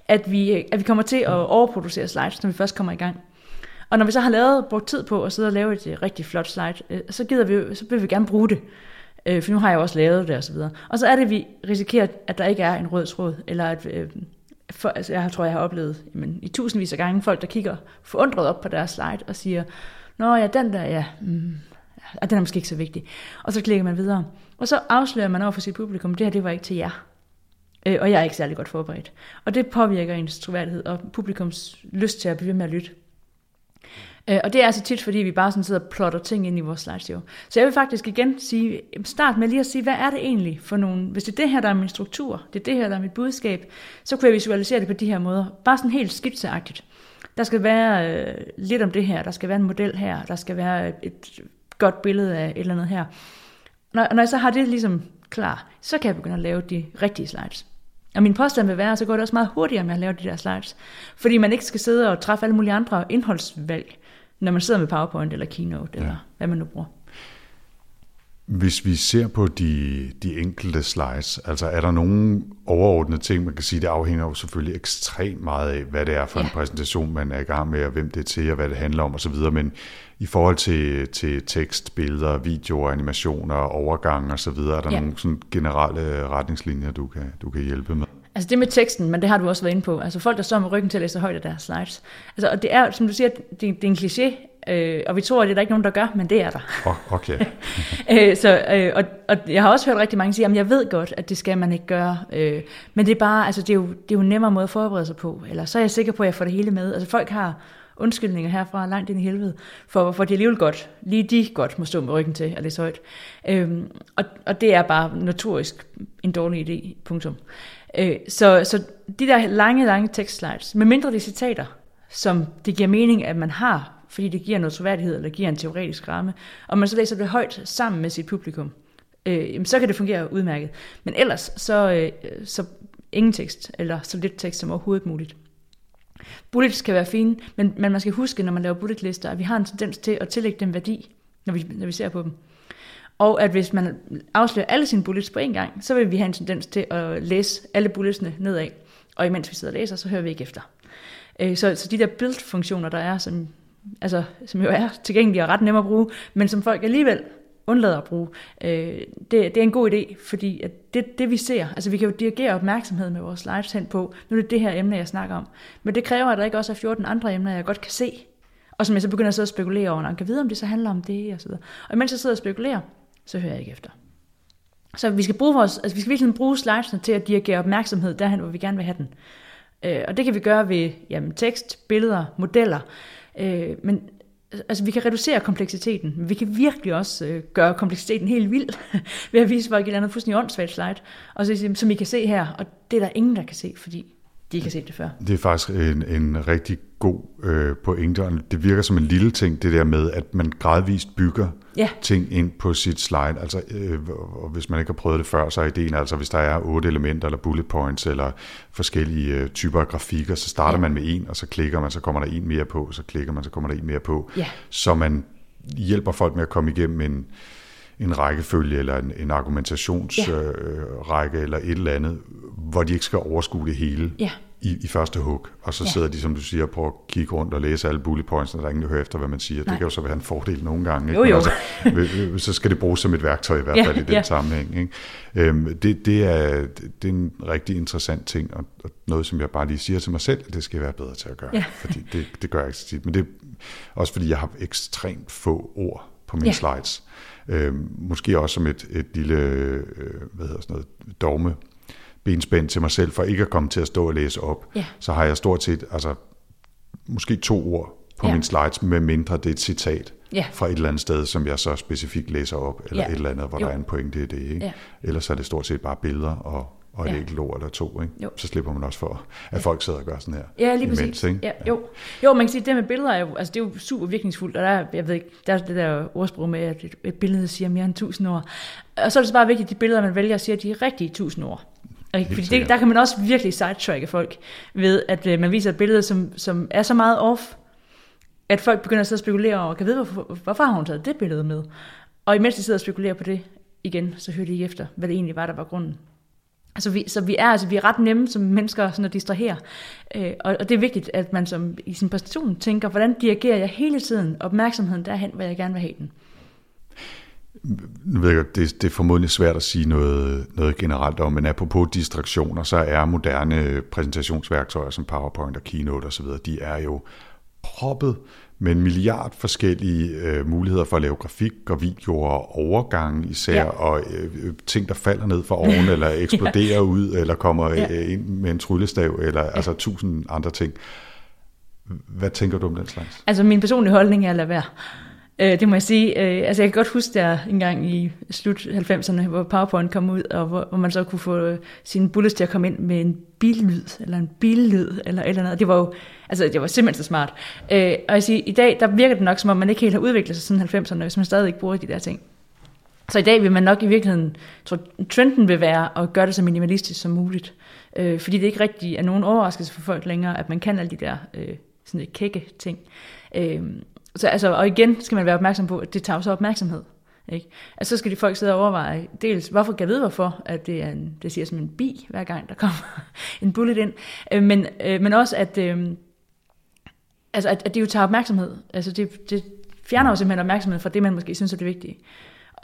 at vi, øh, at vi kommer til at overproducere slides, når vi først kommer i gang. Og når vi så har lavet, brugt tid på at sidde og lave et øh, rigtig flot slide, øh, så, gider vi, så vil vi gerne bruge det. Øh, for nu har jeg også lavet det og så videre. Og så er det, at vi risikerer, at der ikke er en rød tråd, eller at øh, for, altså jeg tror, jeg har oplevet jamen, i tusindvis af gange folk, der kigger forundret op på deres slide og siger, Nå ja, den der, ja, mm, ja, den er måske ikke så vigtig. Og så klikker man videre. Og så afslører man over for sit publikum, det her, det var ikke til jer. Øh, og jeg er ikke særlig godt forberedt. Og det påvirker ens troværdighed og publikums lyst til at blive med at lytte. Øh, og det er altså tit, fordi vi bare sådan sidder og plotter ting ind i vores slideshow. Så jeg vil faktisk igen sige, start med lige at sige, hvad er det egentlig for nogle, hvis det er det her, der er min struktur, det er det her, der er mit budskab, så kunne jeg visualisere det på de her måder. Bare sådan helt skitseagtigt. Der skal være øh, lidt om det her, der skal være en model her, der skal være et, godt billede af et eller andet her. Når, når jeg så har det ligesom klar, så kan jeg begynde at lave de rigtige slides. Og min påstand vil være, så går det også meget hurtigere med at lave de der slides. Fordi man ikke skal sidde og træffe alle mulige andre indholdsvalg når man sidder med PowerPoint eller Keynote, ja. eller hvad man nu bruger. Hvis vi ser på de, de enkelte slides, altså er der nogle overordnede ting, man kan sige, det afhænger jo selvfølgelig ekstremt meget af, hvad det er for ja. en præsentation, man er i gang med, og hvem det er til, og hvad det handler om osv., men i forhold til, til tekst, billeder, videoer, animationer, overgange osv., er der ja. nogle sådan generelle retningslinjer, du kan, du kan hjælpe med? Altså det med teksten, men det har du også været inde på. Altså folk, der står med ryggen til at læse højt af deres slides. Altså, og det er, som du siger, det, det er en kliché, øh, og vi tror, at det er der ikke nogen, der gør, men det er der. Oh, okay. øh, så, øh, og, og jeg har også hørt rigtig mange sige, at jeg ved godt, at det skal man ikke gøre. Øh, men det er bare, altså det er, jo, det er jo en nemmere måde at forberede sig på. Eller så er jeg sikker på, at jeg får det hele med. Altså folk har undskyldninger herfra langt ind i helvede, for hvorfor de alligevel godt, lige de godt må stå med ryggen til at læse højt. Øhm, og, og det er bare notorisk en dårlig idé, punktum. Øh, så, så de der lange, lange tekstslides, med mindre de citater, som det giver mening, at man har, fordi det giver noget troværdighed, eller giver en teoretisk ramme, og man så læser det højt sammen med sit publikum, øh, så kan det fungere udmærket. Men ellers, så, øh, så ingen tekst, eller så lidt tekst som overhovedet muligt. Bullets kan være fine, men, men man skal huske, når man laver bulletlister, at vi har en tendens til at tillægge dem værdi, når vi, når vi ser på dem. Og at hvis man afslører alle sine bullets på en gang, så vil vi have en tendens til at læse alle bulletsene nedad. Og imens vi sidder og læser, så hører vi ikke efter. Øh, så, så de der build-funktioner, der er, som, altså, som jo er tilgængelige og ret nemme at bruge, men som folk alligevel undlader at bruge, øh, det, det er en god idé, fordi at det, det vi ser, altså vi kan jo dirigere opmærksomhed med vores slides hen på, nu er det det her emne, jeg snakker om, men det kræver, at der ikke også er 14 andre emner, jeg godt kan se, og som jeg så begynder at sidde og spekulere over, og kan vide, om det så handler om det, og så videre. Og imens jeg sidder og spekulerer, så hører jeg ikke efter. Så vi skal bruge vores, altså vi skal virkelig bruge slidesene til at dirigere opmærksomhed derhen, hvor vi gerne vil have den. Øh, og det kan vi gøre ved jamen, tekst, billeder, modeller. Øh, men altså, vi kan reducere kompleksiteten, men vi kan virkelig også øh, gøre kompleksiteten helt vild, ved at vise folk et eller andet fuldstændig åndssvagt slide, og så som I kan se her, og det er der ingen, der kan se, fordi de ikke har set det før. Det er faktisk en, en rigtig god øh, pointe, og det virker som en lille ting, det der med, at man gradvist bygger ja. ting ind på sit slide. Altså, øh, og hvis man ikke har prøvet det før, så er ideen altså, hvis der er otte elementer, eller bullet points, eller forskellige øh, typer af grafikker, så starter ja. man med en, og så klikker man, så kommer der en mere på, så klikker man, så kommer der en mere på. Ja. Så man hjælper folk med at komme igennem en, en rækkefølge, eller en, en argumentationsrække, ja. øh, eller et eller andet, hvor de ikke skal overskue det hele. Ja i, i første hug, og så ja. sidder de, som du siger, på at kigge rundt og læse alle bullet points, og der er ingen, der hører efter, hvad man siger. Nej. Det kan jo så være en fordel nogle gange. Ikke? Jo, jo. Altså, så skal det bruges som et værktøj i hvert fald ja, i den ja. sammenhæng. Ikke? Øhm, det, det, er, det er en rigtig interessant ting, og, og noget, som jeg bare lige siger til mig selv, at det skal jeg være bedre til at gøre. Ja. Fordi det, det gør jeg ikke så tit. Men det er også fordi, jeg har ekstremt få ord på mine ja. slides. Øhm, måske også som et, et lille øh, hvad hedder sådan noget, dogme benspænd til mig selv, for ikke at komme til at stå og læse op, ja. så har jeg stort set altså, måske to ord på ja. min slides, med mindre det er et citat ja. fra et eller andet sted, som jeg så specifikt læser op, eller ja. et eller andet, hvor jo. der er en pointe i det. Ikke? Ja. Ellers er det stort set bare billeder og, og et ja. enkelt ord eller to. Ikke? Jo. Så slipper man også for, at folk sidder og gør sådan her. Ja, lige imens, præcis. Ikke? Ja, jo. jo, man kan sige, at det med billeder er jo, altså, det er jo super virkningsfuldt, og der, jeg ved ikke, der er det der ordsprog med, at et, et billede siger mere end tusind ord. Og så er det så bare vigtigt, at de billeder, man vælger, siger de rigtige tusind ord. Fordi det, der kan man også virkelig sidetracke folk ved, at øh, man viser et billede, som, som er så meget off, at folk begynder at spekulere over, kan vide, hvorfor, hvorfor har hun taget det billede med? Og imens de sidder og spekulerer på det igen, så hører de ikke efter, hvad det egentlig var, der var grunden. Altså vi, så vi er, altså, vi er ret nemme som mennesker sådan at distrahere. Øh, og, og det er vigtigt, at man som i sin præstation tænker, hvordan dirigerer jeg hele tiden opmærksomheden derhen, hvor jeg gerne vil have den nu ved jeg, det, det er formodentlig svært at sige noget, noget generelt om, men apropos distraktioner, så er moderne præsentationsværktøjer som PowerPoint og Keynote osv., de er jo proppet med en milliard forskellige øh, muligheder for at lave grafik og videoer og overgange især, ja. og øh, ting, der falder ned fra oven, eller eksploderer ja. ud, eller kommer ja. øh, ind med en tryllestav, eller ja. altså tusind andre ting. Hvad tænker du om den slags? Altså min personlige holdning er at lade være. Øh, det må jeg sige. Øh, altså jeg kan godt huske der en gang i slut 90'erne, hvor PowerPoint kom ud, og hvor, hvor man så kunne få øh, sine bullets til at komme ind med en billyd, eller en billyd, eller et eller andet. Det var jo, altså det var simpelthen så smart. Øh, og jeg siger, i dag, der virker det nok, som om man ikke helt har udviklet sig siden 90'erne, hvis man stadig ikke bruger de der ting. Så i dag vil man nok i virkeligheden, tror trenden vil være at gøre det så minimalistisk som muligt. Øh, fordi det ikke rigtig er nogen overraskelse for folk længere, at man kan alle de der øh, sådan kække ting. Øh, så, altså, og igen skal man være opmærksom på, at det tager så opmærksomhed. Ikke? Altså, så skal de folk sidde og overveje, dels hvorfor kan jeg vide hvorfor, at det, er en, det siger som en bi, hver gang der kommer en bullet ind, øh, men, øh, men også at, øh, altså, at, at det jo tager opmærksomhed. Altså det, det fjerner jo simpelthen opmærksomhed fra det, man måske synes er det vigtige.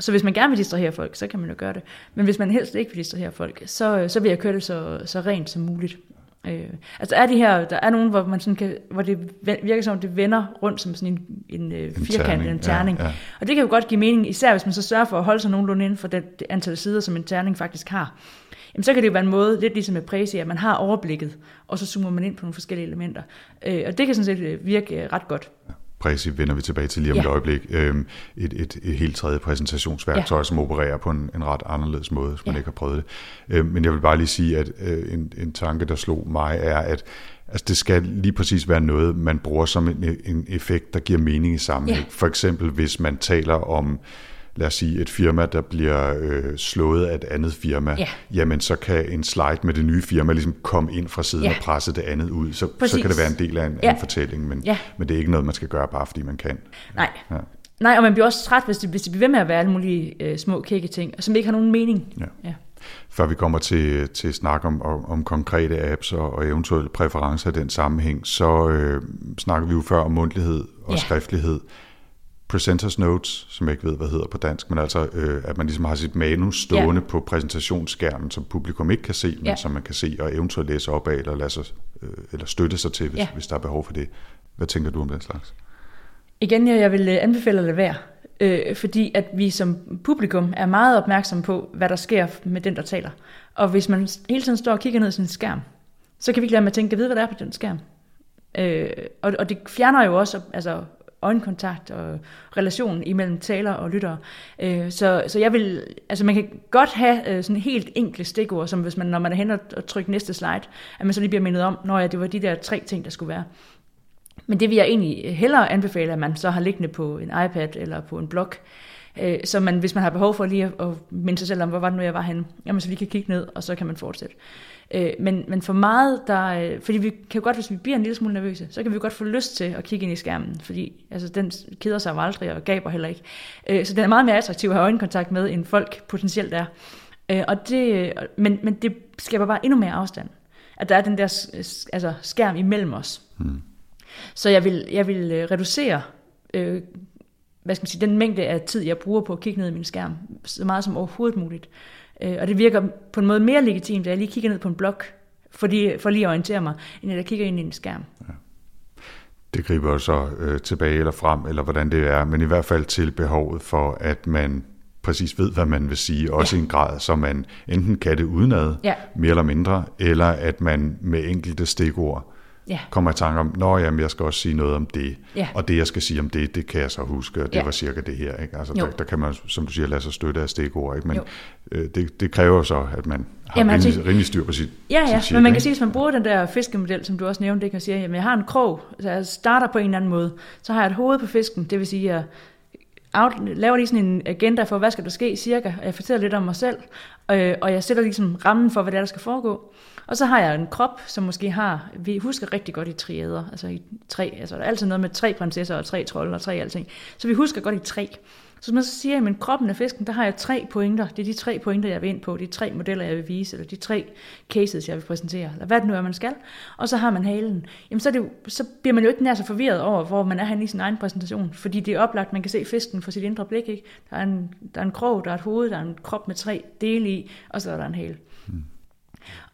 Så hvis man gerne vil distrahere folk, så kan man jo gøre det. Men hvis man helst ikke vil distrahere folk, så, øh, så vil jeg køre det så, så rent som muligt. Øh, altså er de her, der er nogen, hvor, man sådan kan, hvor det virker som, det vender rundt som sådan en, en, øh, en firkant, en terning. Ja, ja. Og det kan jo godt give mening, især hvis man så sørger for at holde sig nogenlunde inden for det, det antal sider, som en terning faktisk har. Jamen, så kan det jo være en måde, lidt ligesom med præsi, at man har overblikket, og så zoomer man ind på nogle forskellige elementer. Øh, og det kan sådan set øh, virke ret godt. Prezi vender vi tilbage til lige om ja. et øjeblik. Øhm, et, et, et helt tredje præsentationsværktøj, ja. som opererer på en, en ret anderledes måde, hvis man ja. ikke har prøvet det. Øhm, men jeg vil bare lige sige, at øh, en, en tanke, der slog mig, er, at altså, det skal lige præcis være noget, man bruger som en, en effekt, der giver mening i sammenhæng. Ja. For eksempel, hvis man taler om lad os sige, et firma, der bliver øh, slået af et andet firma, ja. jamen så kan en slide med det nye firma ligesom komme ind fra siden ja. og presse det andet ud. Så, så kan det være en del af en, ja. en fortælling, men, ja. men det er ikke noget, man skal gøre bare fordi man kan. Nej. Ja. Nej, og man bliver også træt, hvis det, hvis det bliver ved med at være alle mulige øh, små kække ting, som ikke har nogen mening. Ja. Ja. Før vi kommer til, til snak om, om, om konkrete apps og, og eventuelle præferencer i den sammenhæng, så øh, snakker vi jo før om mundtlighed og ja. skriftlighed presenters notes, som jeg ikke ved, hvad hedder på dansk, men altså, øh, at man ligesom har sit manus stående ja. på præsentationsskærmen, som publikum ikke kan se, men ja. som man kan se og eventuelt læse op af, eller, lade sig, øh, eller støtte sig til, hvis, ja. hvis der er behov for det. Hvad tænker du om den slags? Igen, jeg vil øh, anbefale at lade være, øh, fordi at vi som publikum er meget opmærksomme på, hvad der sker med den, der taler. Og hvis man hele tiden står og kigger ned i sin skærm, så kan vi ikke lade med at tænke, at vide, hvad der er på den skærm. Øh, og, og det fjerner jo også altså, øjenkontakt og relationen imellem taler og lyttere. Øh, så, så jeg vil, altså man kan godt have øh, sådan helt enkle stikord, som hvis man, når man er hen og trykker næste slide, at man så lige bliver mindet om, når ja, det var de der tre ting, der skulle være. Men det vil jeg egentlig hellere anbefale, at man så har liggende på en iPad eller på en blog, øh, så man, hvis man har behov for lige at, at minde sig selv om, hvor var det nu, jeg var henne, jamen så lige kan kigge ned, og så kan man fortsætte. Øh, men, men for meget, der, øh, fordi vi kan jo godt, hvis vi bliver en lille smule nervøse, så kan vi godt få lyst til at kigge ind i skærmen, fordi altså, den keder sig jo aldrig og gaber heller ikke. Øh, så den er meget mere attraktiv at have øjenkontakt med, end folk potentielt er. Øh, og det, men, men det skaber bare endnu mere afstand. At der er den der altså, skærm imellem os. Hmm. Så jeg vil, jeg vil øh, reducere øh, hvad skal man sige, den mængde af tid, jeg bruger på at kigge ned i min skærm, så meget som overhovedet muligt. Øh, og det virker på en måde mere legitimt, at jeg lige kigger ned på en blog, fordi, for lige at orientere mig, end at jeg kigger ind i en skærm. Ja. Det griber så øh, tilbage eller frem, eller hvordan det er, men i hvert fald til behovet for, at man præcis ved, hvad man vil sige, også ja. i en grad, så man enten kan det udenad, ja. mere eller mindre, eller at man med enkelte stikord ja. kommer i tanke om, nå jamen, jeg skal også sige noget om det, ja. og det jeg skal sige om det, det kan jeg så huske, og det ja. var cirka det her. Ikke? Altså, der, der kan man, som du siger, lade sig støtte af stikord, ikke? men øh, det, det kræver så, at man har jamen, rimelig, rimelig styr på sit Ja, ja, sit men man kan sige, hvis man bruger den der fiskemodel, som du også nævnte, det kan sige, at jeg har en krog, så jeg starter på en eller anden måde, så har jeg et hoved på fisken, det vil sige, at out, laver lige sådan en agenda for, hvad skal der ske cirka, og jeg fortæller lidt om mig selv, øh, og jeg sætter ligesom rammen for, hvad det er, der skal foregå. Og så har jeg en krop, som måske har, vi husker rigtig godt i triader, altså i tre, altså der er altid noget med tre prinsesser og tre trolde og tre alting. Så vi husker godt i tre. Så man så siger, at kroppen af fisken, der har jeg tre pointer. Det er de tre pointer, jeg vil ind på. De tre modeller, jeg vil vise, eller de tre cases, jeg vil præsentere. Eller hvad det nu er, man skal. Og så har man halen. Jamen, så, er det jo, så bliver man jo ikke nær så forvirret over, hvor man er henne i sin egen præsentation. Fordi det er oplagt, man kan se fisken for sit indre blik. Ikke? Der, er en, der er en krog, der er et hoved, der er en krop med tre dele i, og så er der en hale.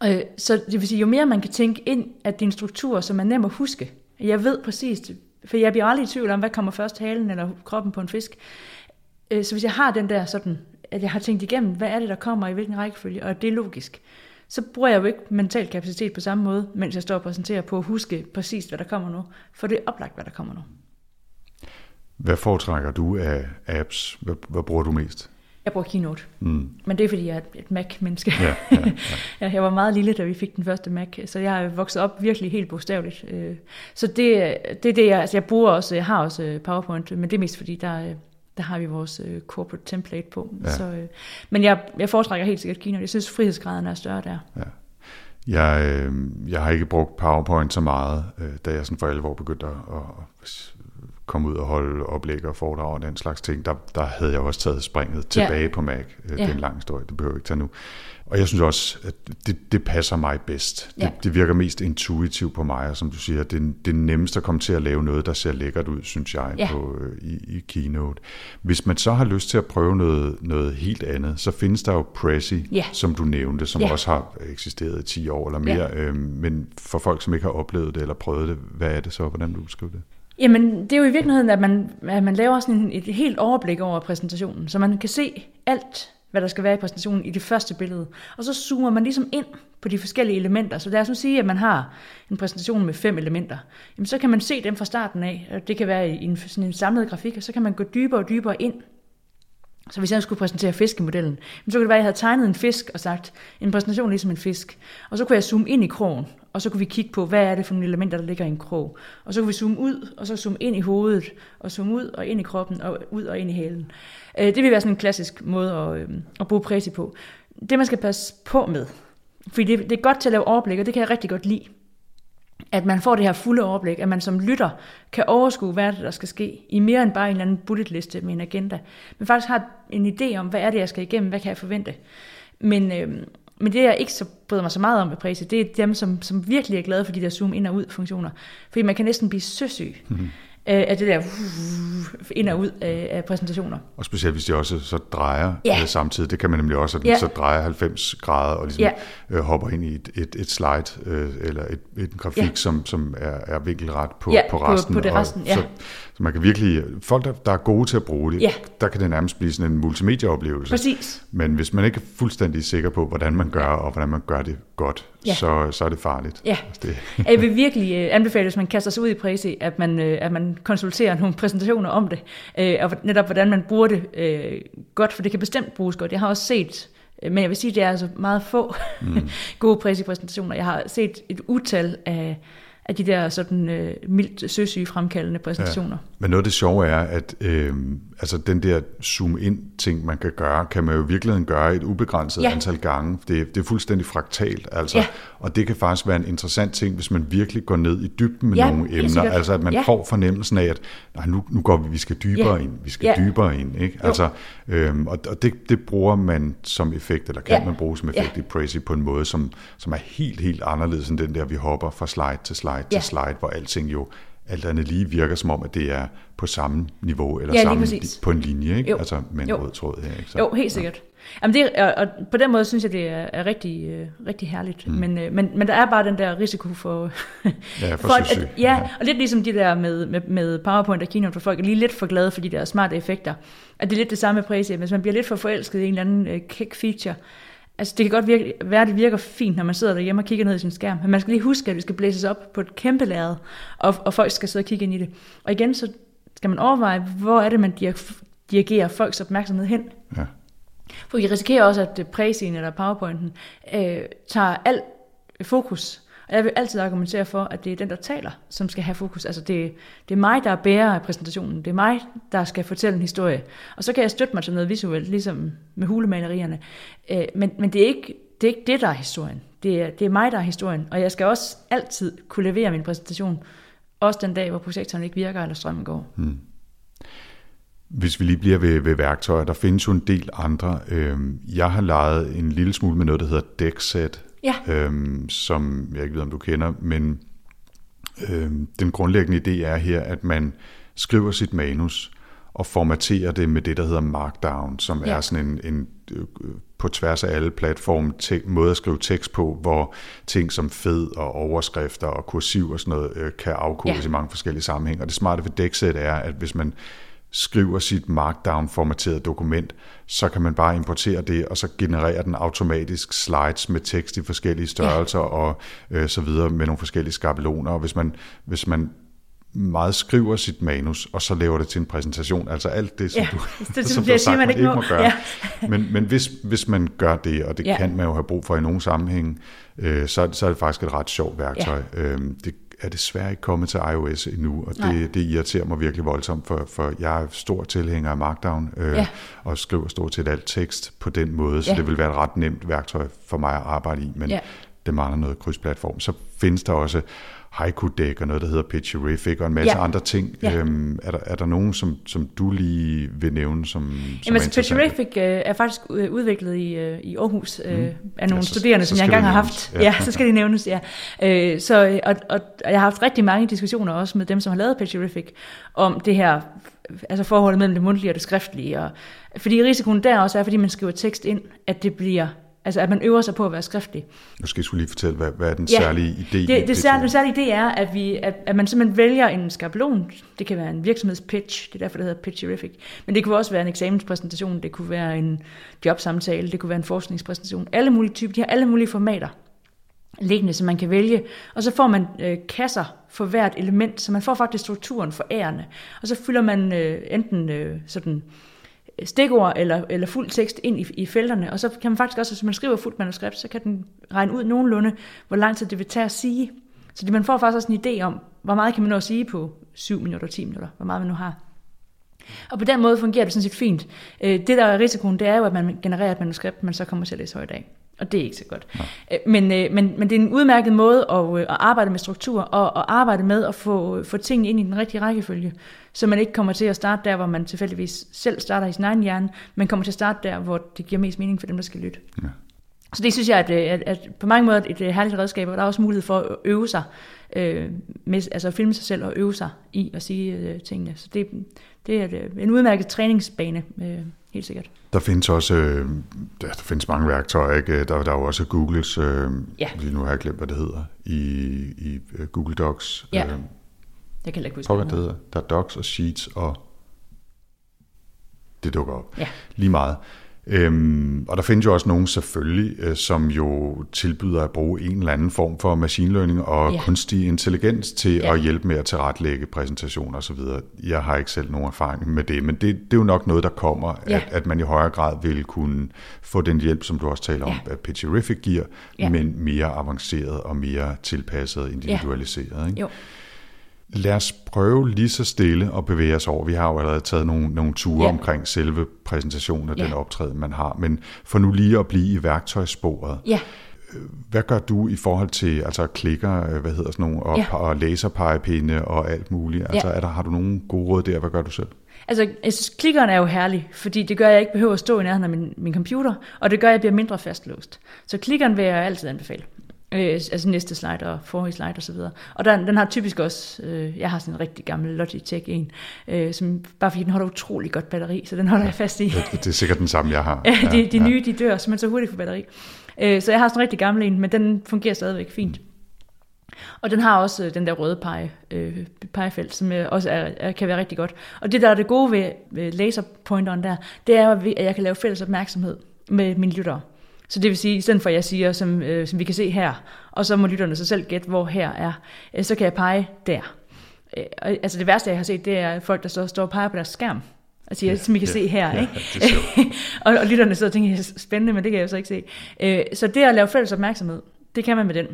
Øh, så det vil sige, jo mere man kan tænke ind, at det er en struktur, som er nem at huske. Jeg ved præcis, for jeg bliver aldrig i tvivl om, hvad kommer først, halen eller kroppen på en fisk. Øh, så hvis jeg har den der sådan, at jeg har tænkt igennem, hvad er det, der kommer i hvilken rækkefølge, og det er logisk, så bruger jeg jo ikke mental kapacitet på samme måde, mens jeg står og præsenterer på at huske præcis, hvad der kommer nu. For det er oplagt, hvad der kommer nu. Hvad foretrækker du af apps? Hvad, hvad bruger du mest? Jeg bruger Keynote. Mm. Men det er, fordi jeg er et Mac-menneske. Ja, ja, ja. jeg var meget lille, da vi fik den første Mac, så jeg har vokset op virkelig helt bogstaveligt. Øh, så det, det er det, jeg, altså jeg bruger også, jeg har også øh, PowerPoint, men det er mest fordi, der, øh, der har vi vores corporate template på. Ja. Så, men jeg, jeg foretrækker helt sikkert Keynote. Jeg synes, frihedsgraden er større der. Ja. Jeg, jeg har ikke brugt PowerPoint så meget, da jeg sådan for alvor begyndte at komme ud og holde oplæg og foredrag og den slags ting, der, der havde jeg også taget springet tilbage ja. på Mac. Øh, det er en lang historie, det behøver vi ikke tage nu. Og jeg synes også, at det, det passer mig bedst. Ja. Det, det virker mest intuitivt på mig, og som du siger, det, det er nemmest at komme til at lave noget, der ser lækkert ud, synes jeg, ja. på, øh, i, i Keynote. Hvis man så har lyst til at prøve noget, noget helt andet, så findes der jo Prezi, ja. som du nævnte, som ja. også har eksisteret i 10 år eller mere. Ja. Øhm, men for folk, som ikke har oplevet det eller prøvet det, hvad er det så? Hvordan vil du beskrive det? Jamen, det er jo i virkeligheden, at man, at man laver sådan et helt overblik over præsentationen, så man kan se alt, hvad der skal være i præsentationen i det første billede. Og så zoomer man ligesom ind på de forskellige elementer. Så lad os nu sige, at man har en præsentation med fem elementer. Jamen, så kan man se dem fra starten af. Det kan være i en, sådan en samlet grafik, og så kan man gå dybere og dybere ind så hvis jeg skulle præsentere fiskemodellen, så kunne det være, at jeg havde tegnet en fisk og sagt, en præsentation ligesom en fisk. Og så kunne jeg zoome ind i krogen, og så kunne vi kigge på, hvad er det for nogle elementer, der ligger i en krog. Og så kunne vi zoome ud, og så zoome ind i hovedet, og zoome ud og ind i kroppen, og ud og ind i halen. Øh, det vil være sådan en klassisk måde at, øh, at bruge præsi på. Det man skal passe på med, fordi det, det er godt til at lave overblik, og det kan jeg rigtig godt lide at man får det her fulde overblik, at man som lytter kan overskue, hvad det, der skal ske, i mere end bare en eller anden bulletliste med en agenda. Men faktisk har en idé om, hvad er det, jeg skal igennem, hvad kan jeg forvente. Men, øh, men det, jeg ikke så bryder mig så meget om ved Præse, det er dem, som, som virkelig er glade for de der zoom ind og ud funktioner. Fordi man kan næsten blive søsyg. Mm-hmm øh, af det der ind og ud af, af præsentationer. Og specielt hvis de også så drejer ja. øh, samtidig. Det kan man nemlig også, at ja. så drejer 90 grader og ligesom ja. øh, hopper ind i et, et, et slide øh, eller et, et grafik, ja. som, som er, er vinkelret på, ja, på resten. På, på det resten, ja. Så, så man kan virkelig, folk der, der er gode til at bruge det, ja. der kan det nærmest blive sådan en multimedieoplevelse. Præcis. Men hvis man ikke er fuldstændig sikker på, hvordan man gør, og hvordan man gør det godt, ja. så, så er det farligt. Ja. Altså, det. jeg vil virkelig øh, anbefale, hvis man kaster sig ud i Præsi, at man, øh, at man konsulterer nogle præsentationer om det, øh, og netop hvordan man bruger det godt, for det kan bestemt bruges godt. Jeg har også set men jeg vil sige, at det er altså meget få mm. gode præsentationer. Jeg har set et utal af, af de der sådan øh, mildt søsyge fremkaldende præsentationer. Ja. Men noget af det sjove er, at øh, altså den der zoom-in-ting, man kan gøre, kan man jo i virkeligheden gøre et ubegrænset ja. antal gange. Det, det er fuldstændig fraktalt, altså. Ja. Og det kan faktisk være en interessant ting, hvis man virkelig går ned i dybden med ja, nogle emner. Sikkert. Altså at man ja. får fornemmelsen af, at nej, nu, nu går vi, vi skal dybere ja. ind, vi skal ja. dybere ind. Ikke? Altså, øhm, og og det, det bruger man som effekt, eller kan ja. man bruge som effekt ja. i Praisy på en måde, som, som er helt, helt anderledes end den der, vi hopper fra slide til slide ja. til slide, hvor alting jo alt andet lige virker som om, at det er på samme niveau, eller ja, samme, på en linje, ikke? Jo. altså med en jo. rød tråd her. Ikke? Så, jo, helt sikkert. Ja. Jamen det, og, og på den måde synes jeg, det er, er rigtig, øh, rigtig herligt. Mm. Men, øh, men, men der er bare den der risiko for... ja, for, for at, at, ja, og lidt ligesom de der med, med, med PowerPoint og Keynote, for folk er lige lidt for glade for de der smarte effekter. At det er lidt det samme med Præse. Hvis man bliver lidt for forelsket i en eller anden øh, kick feature, Altså det kan godt virke, være, at det virker fint, når man sidder derhjemme og kigger ned i sin skærm, men man skal lige huske, at det skal blæses op på et kæmpe lærred, og, og folk skal sidde og kigge ind i det. Og igen, så skal man overveje, hvor er det, man dirigerer folks opmærksomhed hen. Ja. For vi risikerer også, at præsien eller powerpointen øh, tager alt fokus. Og jeg vil altid argumentere for, at det er den, der taler, som skal have fokus. Altså det, det er mig, der er bærer af præsentationen. Det er mig, der skal fortælle en historie. Og så kan jeg støtte mig til noget visuelt, ligesom med hulemalerierne. Øh, men, men det, er ikke, det er ikke det, der er historien. Det er, det er mig, der er historien. Og jeg skal også altid kunne levere min præsentation. Også den dag, hvor projektoren ikke virker, eller strømmen går. Hmm. Hvis vi lige bliver ved, ved værktøjer, der findes jo en del andre. Øhm, jeg har leget en lille smule med noget, der hedder Dexset, ja. øhm, som jeg ikke ved, om du kender, men øhm, den grundlæggende idé er her, at man skriver sit manus og formaterer det med det, der hedder Markdown, som ja. er sådan en, en øh, på tværs af alle platforme te- måde at skrive tekst på, hvor ting som fed og overskrifter og kursiv og sådan noget øh, kan afkodes ja. i mange forskellige sammenhænge. Og det smarte ved Dexet er, at hvis man skriver sit markdown-formaterede dokument, så kan man bare importere det, og så genererer den automatisk slides med tekst i forskellige størrelser ja. og øh, så videre med nogle forskellige skabeloner. Og hvis man, hvis man meget skriver sit manus, og så laver det til en præsentation. Altså alt det, som ja, du, det, som har sagt, man ikke må, må gøre. Ja. men men hvis, hvis man gør det, og det ja. kan man jo have brug for i nogle sammenhæng, øh, så, så er det faktisk et ret sjovt værktøj. Ja. Øh, det er desværre ikke kommet til iOS endnu, og det, det irriterer mig virkelig voldsomt, for, for jeg er stor tilhænger af Markdown, øh, ja. og skriver stort set alt tekst på den måde, så ja. det vil være et ret nemt værktøj for mig at arbejde i, men ja. det mangler noget krydsplatform. Så findes der også haiku deck og noget, der hedder Pitcherific og en masse ja. andre ting. Ja. Øhm, er, der, er der nogen, som, som du lige vil nævne, som, som Jamen, altså, Pitcherific øh, er faktisk øh, udviklet i, øh, i Aarhus øh, mm. af nogle ja, så, studerende, som jeg engang har haft. Ja. ja, så skal de nævnes, ja. Øh, så, og, og, og jeg har haft rigtig mange diskussioner også med dem, som har lavet Pitcherific, om det her altså forholdet mellem det mundtlige og det skriftlige. Og, fordi risikoen der også er, fordi man skriver tekst ind, at det bliver Altså at man øver sig på at være skriftlig. Nu skal jeg skulle lige fortælle, hvad, hvad er den ja, særlige idé? Det, det, det særlige, den særlige idé er, at, vi, at, at man simpelthen vælger en skabelon. Det kan være en virksomhedspitch, det er derfor, det hedder pitcherific. Men det kunne også være en eksamenspræsentation, det kunne være en jobsamtale, det kunne være en forskningspræsentation. Alle mulige typer, de har alle mulige formater liggende, som man kan vælge. Og så får man øh, kasser for hvert element, så man får faktisk strukturen for ærende. Og så fylder man øh, enten øh, sådan stikord eller, eller fuld tekst ind i, i felterne, og så kan man faktisk også, hvis man skriver fuldt manuskript, så kan den regne ud nogenlunde, hvor lang tid det vil tage at sige. Så det, man får faktisk også en idé om, hvor meget kan man nå at sige på 7 minutter, 10 minutter, hvor meget man nu har. Og på den måde fungerer det sådan set fint. Øh, det, der er risikoen, det er jo, at man genererer et manuskript, man så kommer til at læse højt af. Og det er ikke så godt. Ja. Øh, men, øh, men, men det er en udmærket måde at, at arbejde med struktur, og at arbejde med at få, få tingene ind i den rigtige rækkefølge så man ikke kommer til at starte der, hvor man tilfældigvis selv starter i sin egen hjerne, men kommer til at starte der, hvor det giver mest mening for dem, der skal lytte. Ja. Så det synes jeg, at, at, at på mange måder et, et herligt redskab, og der er også mulighed for at øve sig, øh, med, altså at filme sig selv og øve sig i at sige øh, tingene. Så det, det er et, en udmærket træningsbane, øh, helt sikkert. Der findes også øh, der, findes mange værktøjer, ikke? Der, der er jo også Googles, øh, ja. lige nu har jeg glemt, hvad det hedder, i, i Google Docs. Ja. Øh, jeg kan ikke huske, hvad det hedder. Der er docs og sheets, og det dukker op. Ja. Lige meget. Øhm, og der findes jo også nogen selvfølgelig, øh, som jo tilbyder at bruge en eller anden form for machine learning og ja. kunstig intelligens til ja. at hjælpe med at tilrettelægge præsentationer osv. Jeg har ikke selv nogen erfaring med det, men det, det er jo nok noget, der kommer, ja. at, at man i højere grad vil kunne få den hjælp, som du også taler ja. om, at Pitcherific giver, ja. men mere avanceret og mere tilpasset og individualiseret. Ja. Ikke? Jo. Lad os prøve lige så stille at bevæge os over. Vi har jo allerede taget nogle, nogle ture ja. omkring selve præsentationen af ja. den optræden, man har. Men for nu lige at blive i værktøjssporet. Ja. Hvad gør du i forhold til altså klikker, hvad hedder sådan nogle, og, ja. og laserpegepinde og alt muligt? Altså, ja. er der, har du nogle gode råd der? Hvad gør du selv? Altså, jeg synes, klikkeren er jo herlig, fordi det gør, at jeg ikke behøver at stå i nærheden af min, min computer, og det gør, at jeg bliver mindre fastlåst. Så klikkeren vil jeg altid anbefale. Øh, altså næste slide og forrige slide osv. Og, og den, den har typisk også, øh, jeg har sådan en rigtig gammel Logitech en, øh, som, bare fordi den holder utrolig godt batteri, så den holder jeg fast i. Det, det er sikkert den samme, jeg har. ja, de, de ja. nye, de dør simpelthen så hurtigt for batteri. Øh, så jeg har sådan en rigtig gammel en, men den fungerer stadigvæk fint. Og den har også øh, den der røde pege, øh, pegefelt, som øh, også er, er, kan være rigtig godt. Og det, der er det gode ved, ved laserpointeren der, det er, at jeg kan lave fælles opmærksomhed med mine lyttere. Så det vil sige, i stedet for at jeg siger, som, øh, som vi kan se her, og så må lytterne så selv gætte, hvor her er, øh, så kan jeg pege der. Øh, altså det værste, jeg har set, det er folk, der så står og peger på deres skærm. Altså, ja, som I kan ja, se her. Ja, ikke? og, og lytterne sidder og tænker, spændende, men det kan jeg jo så ikke se. Øh, så det at lave fælles opmærksomhed, det kan man med den.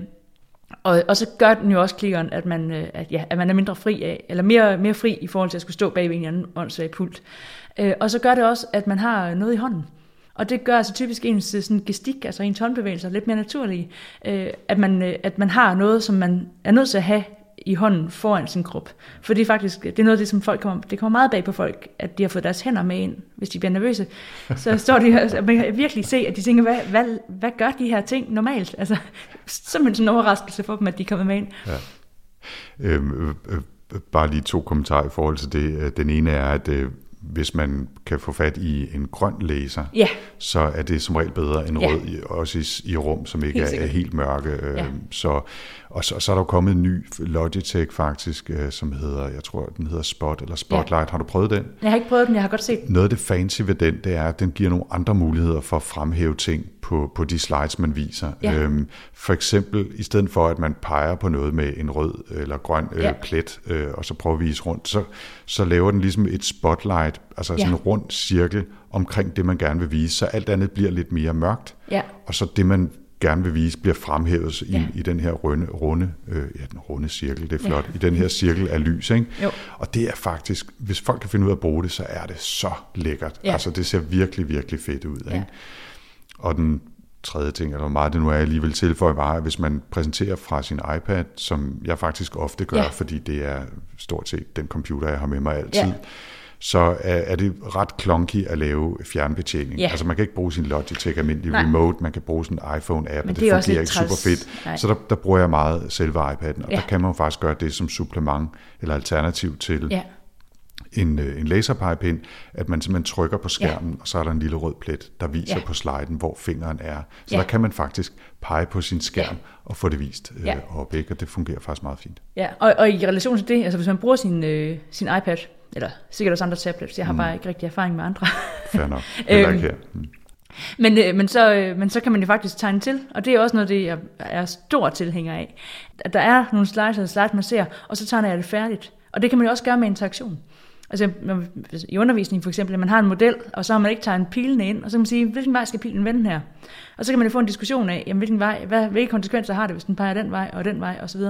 Og, og så gør den jo også klikkeren, at man, øh, at, ja, at man er mindre fri af, eller mere, mere fri i forhold til at skulle stå bag en anden åndssvag pult. Øh, og så gør det også, at man har noget i hånden. Og det gør altså typisk ens øh, sådan gestik, altså ens håndbevægelser, lidt mere naturlige. Øh, at, man, øh, at man har noget, som man er nødt til at have i hånden foran sin krop. For det er faktisk, det er noget af det, som folk kommer, det kommer meget bag på folk, at de har fået deres hænder med ind, hvis de bliver nervøse. Så står de altså, man kan virkelig se, at de tænker, hvad, hvad, hvad gør de her ting normalt? Altså, simpelthen sådan en overraskelse for dem, at de kommer med ind. Ja. Øhm, øh, øh, bare lige to kommentarer i forhold til det. Den ene er, at øh, hvis man kan få fat i en grøn laser, ja. så er det som regel bedre end ja. rød, også i, i rum, som ikke helt er, er helt mørke. Ja. Øhm, så, og så, så er der jo kommet en ny Logitech faktisk, øh, som hedder, jeg tror den hedder Spot eller Spotlight. Ja. Har du prøvet den? Jeg har ikke prøvet den, jeg har godt set den. Noget af det fancy ved den, det er, at den giver nogle andre muligheder for at fremhæve ting på, på de slides, man viser. Ja. Øhm, for eksempel, i stedet for at man peger på noget med en rød eller grøn øh, ja. plet, øh, og så prøver at vise rundt, så, så laver den ligesom et spotlight, altså ja. sådan en rund cirkel omkring det, man gerne vil vise, så alt andet bliver lidt mere mørkt, ja. og så det, man gerne vil vise, bliver fremhævet i, ja. i den her runde, runde øh, ja, den runde cirkel, det er flot, ja. i den her cirkel af lys. Ikke? Jo. Og det er faktisk, hvis folk kan finde ud af at bruge det, så er det så lækkert. Ja. Altså det ser virkelig, virkelig fedt ud. Ikke? Ja. Og den tredje ting, eller hvor meget det nu er, jeg lige vil tilføje, var, at hvis man præsenterer fra sin iPad, som jeg faktisk ofte gør, ja. fordi det er stort set den computer, jeg har med mig altid, ja så er, er det ret clunky at lave fjernbetjening. Ja. Altså man kan ikke bruge sin Logitech almindelig Nej. remote, man kan bruge sin iPhone-app, Men det, det fungerer ikke super fedt. Nej. Så der, der bruger jeg meget selve iPad'en, og ja. der kan man faktisk gøre det som supplement eller alternativ til ja en, øh, en laserpegepind, at man simpelthen trykker på skærmen, ja. og så er der en lille rød plet, der viser ja. på sliden, hvor fingeren er. Så ja. der kan man faktisk pege på sin skærm ja. og få det vist øh, ja. op, ikke? og det fungerer faktisk meget fint. Ja, og, og i relation til det, altså hvis man bruger sin, øh, sin iPad, eller sikkert også andre tablets, jeg har mm. bare ikke rigtig erfaring med andre. Fair nok, heller ikke her. Mm. Men, øh, men, så, øh, men så kan man jo faktisk tegne til, og det er også noget, det jeg er stor tilhænger af. At der er nogle slides, eller slides, man ser, og så tegner jeg det færdigt. Og det kan man jo også gøre med interaktion. Altså i undervisning for eksempel, at man har en model, og så har man ikke tegnet pilene ind, og så kan man sige, hvilken vej skal pilen vende her? Og så kan man jo få en diskussion af, jamen, hvilken vej, hvad, hvilke konsekvenser har det, hvis den peger den vej og den vej osv.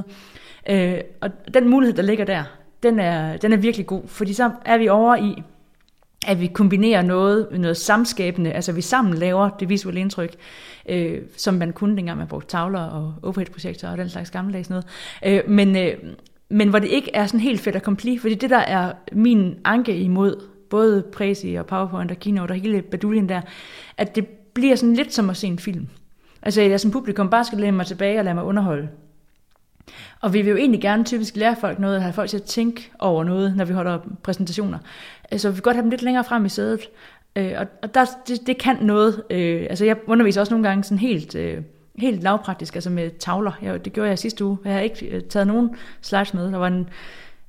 Øh, og den mulighed, der ligger der, den er, den er virkelig god, fordi så er vi over i, at vi kombinerer noget, noget samskabende, altså vi sammen laver det visuelle indtryk, øh, som man kunne dengang man brugte tavler og overhead-projektorer og den slags gammeldags noget. Øh, men, øh, men hvor det ikke er sådan helt fedt og komplet, fordi det der er min anke imod både Prezi og PowerPoint og Keynote og hele baduljen der, at det bliver sådan lidt som at se en film. Altså jeg som publikum bare skal læne mig tilbage og lade mig underholde. Og vi vil jo egentlig gerne typisk lære folk noget, eller have folk til at tænke over noget, når vi holder præsentationer. Så vi vil godt have dem lidt længere frem i sædet. Øh, og og der, det, det kan noget. Øh, altså jeg underviser også nogle gange sådan helt... Øh, helt lavpraktisk, altså med tavler. Jeg, det gjorde jeg sidste uge. Jeg har ikke taget nogen slides med. Der var en,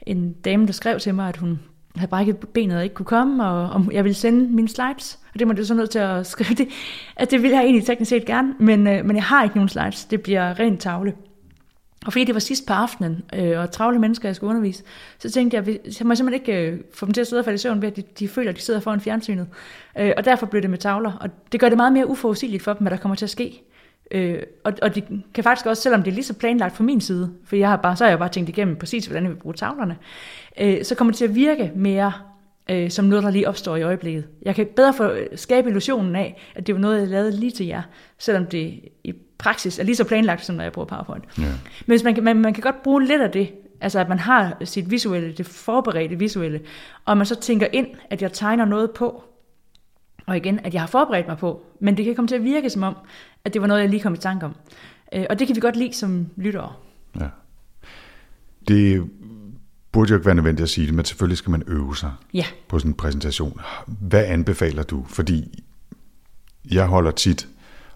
en dame, der skrev til mig, at hun havde brækket benet og ikke kunne komme, og og jeg ville sende mine slides. Og det må det så nødt til at skrive det. At det ville jeg egentlig teknisk set gerne, men, øh, men jeg har ikke nogen slides. Det bliver rent tavle. Og fordi det var sidst på aftenen, øh, og travle mennesker, jeg skulle undervise, så tænkte jeg, jeg må simpelthen ikke øh, få dem til at sidde og falde i søvn ved, at de, de føler, at de sidder foran fjernsynet. Øh, og derfor blev det med tavler. Og det gør det meget mere uforudsigeligt for dem, hvad der kommer til at ske. Øh, og, og det kan faktisk også, selvom det er lige så planlagt fra min side, for jeg har bare, så har jeg bare tænkt igennem præcis, hvordan jeg vil bruge tavlerne, øh, så kommer det til at virke mere øh, som noget, der lige opstår i øjeblikket. Jeg kan bedre få, øh, skabe illusionen af, at det var noget, jeg lavede lige til jer, selvom det i praksis er lige så planlagt, som når jeg bruger PowerPoint. Ja. Men hvis man, man, man kan godt bruge lidt af det, altså at man har sit visuelle, det forberedte visuelle, og man så tænker ind, at jeg tegner noget på, og igen, at jeg har forberedt mig på, men det kan komme til at virke som om, at det var noget, jeg lige kom i tanke om. Øh, og det kan vi godt lide som lyttere. Ja. Det burde jo ikke være nødvendigt at sige det, men selvfølgelig skal man øve sig ja. på sådan en præsentation. Hvad anbefaler du? Fordi jeg holder tit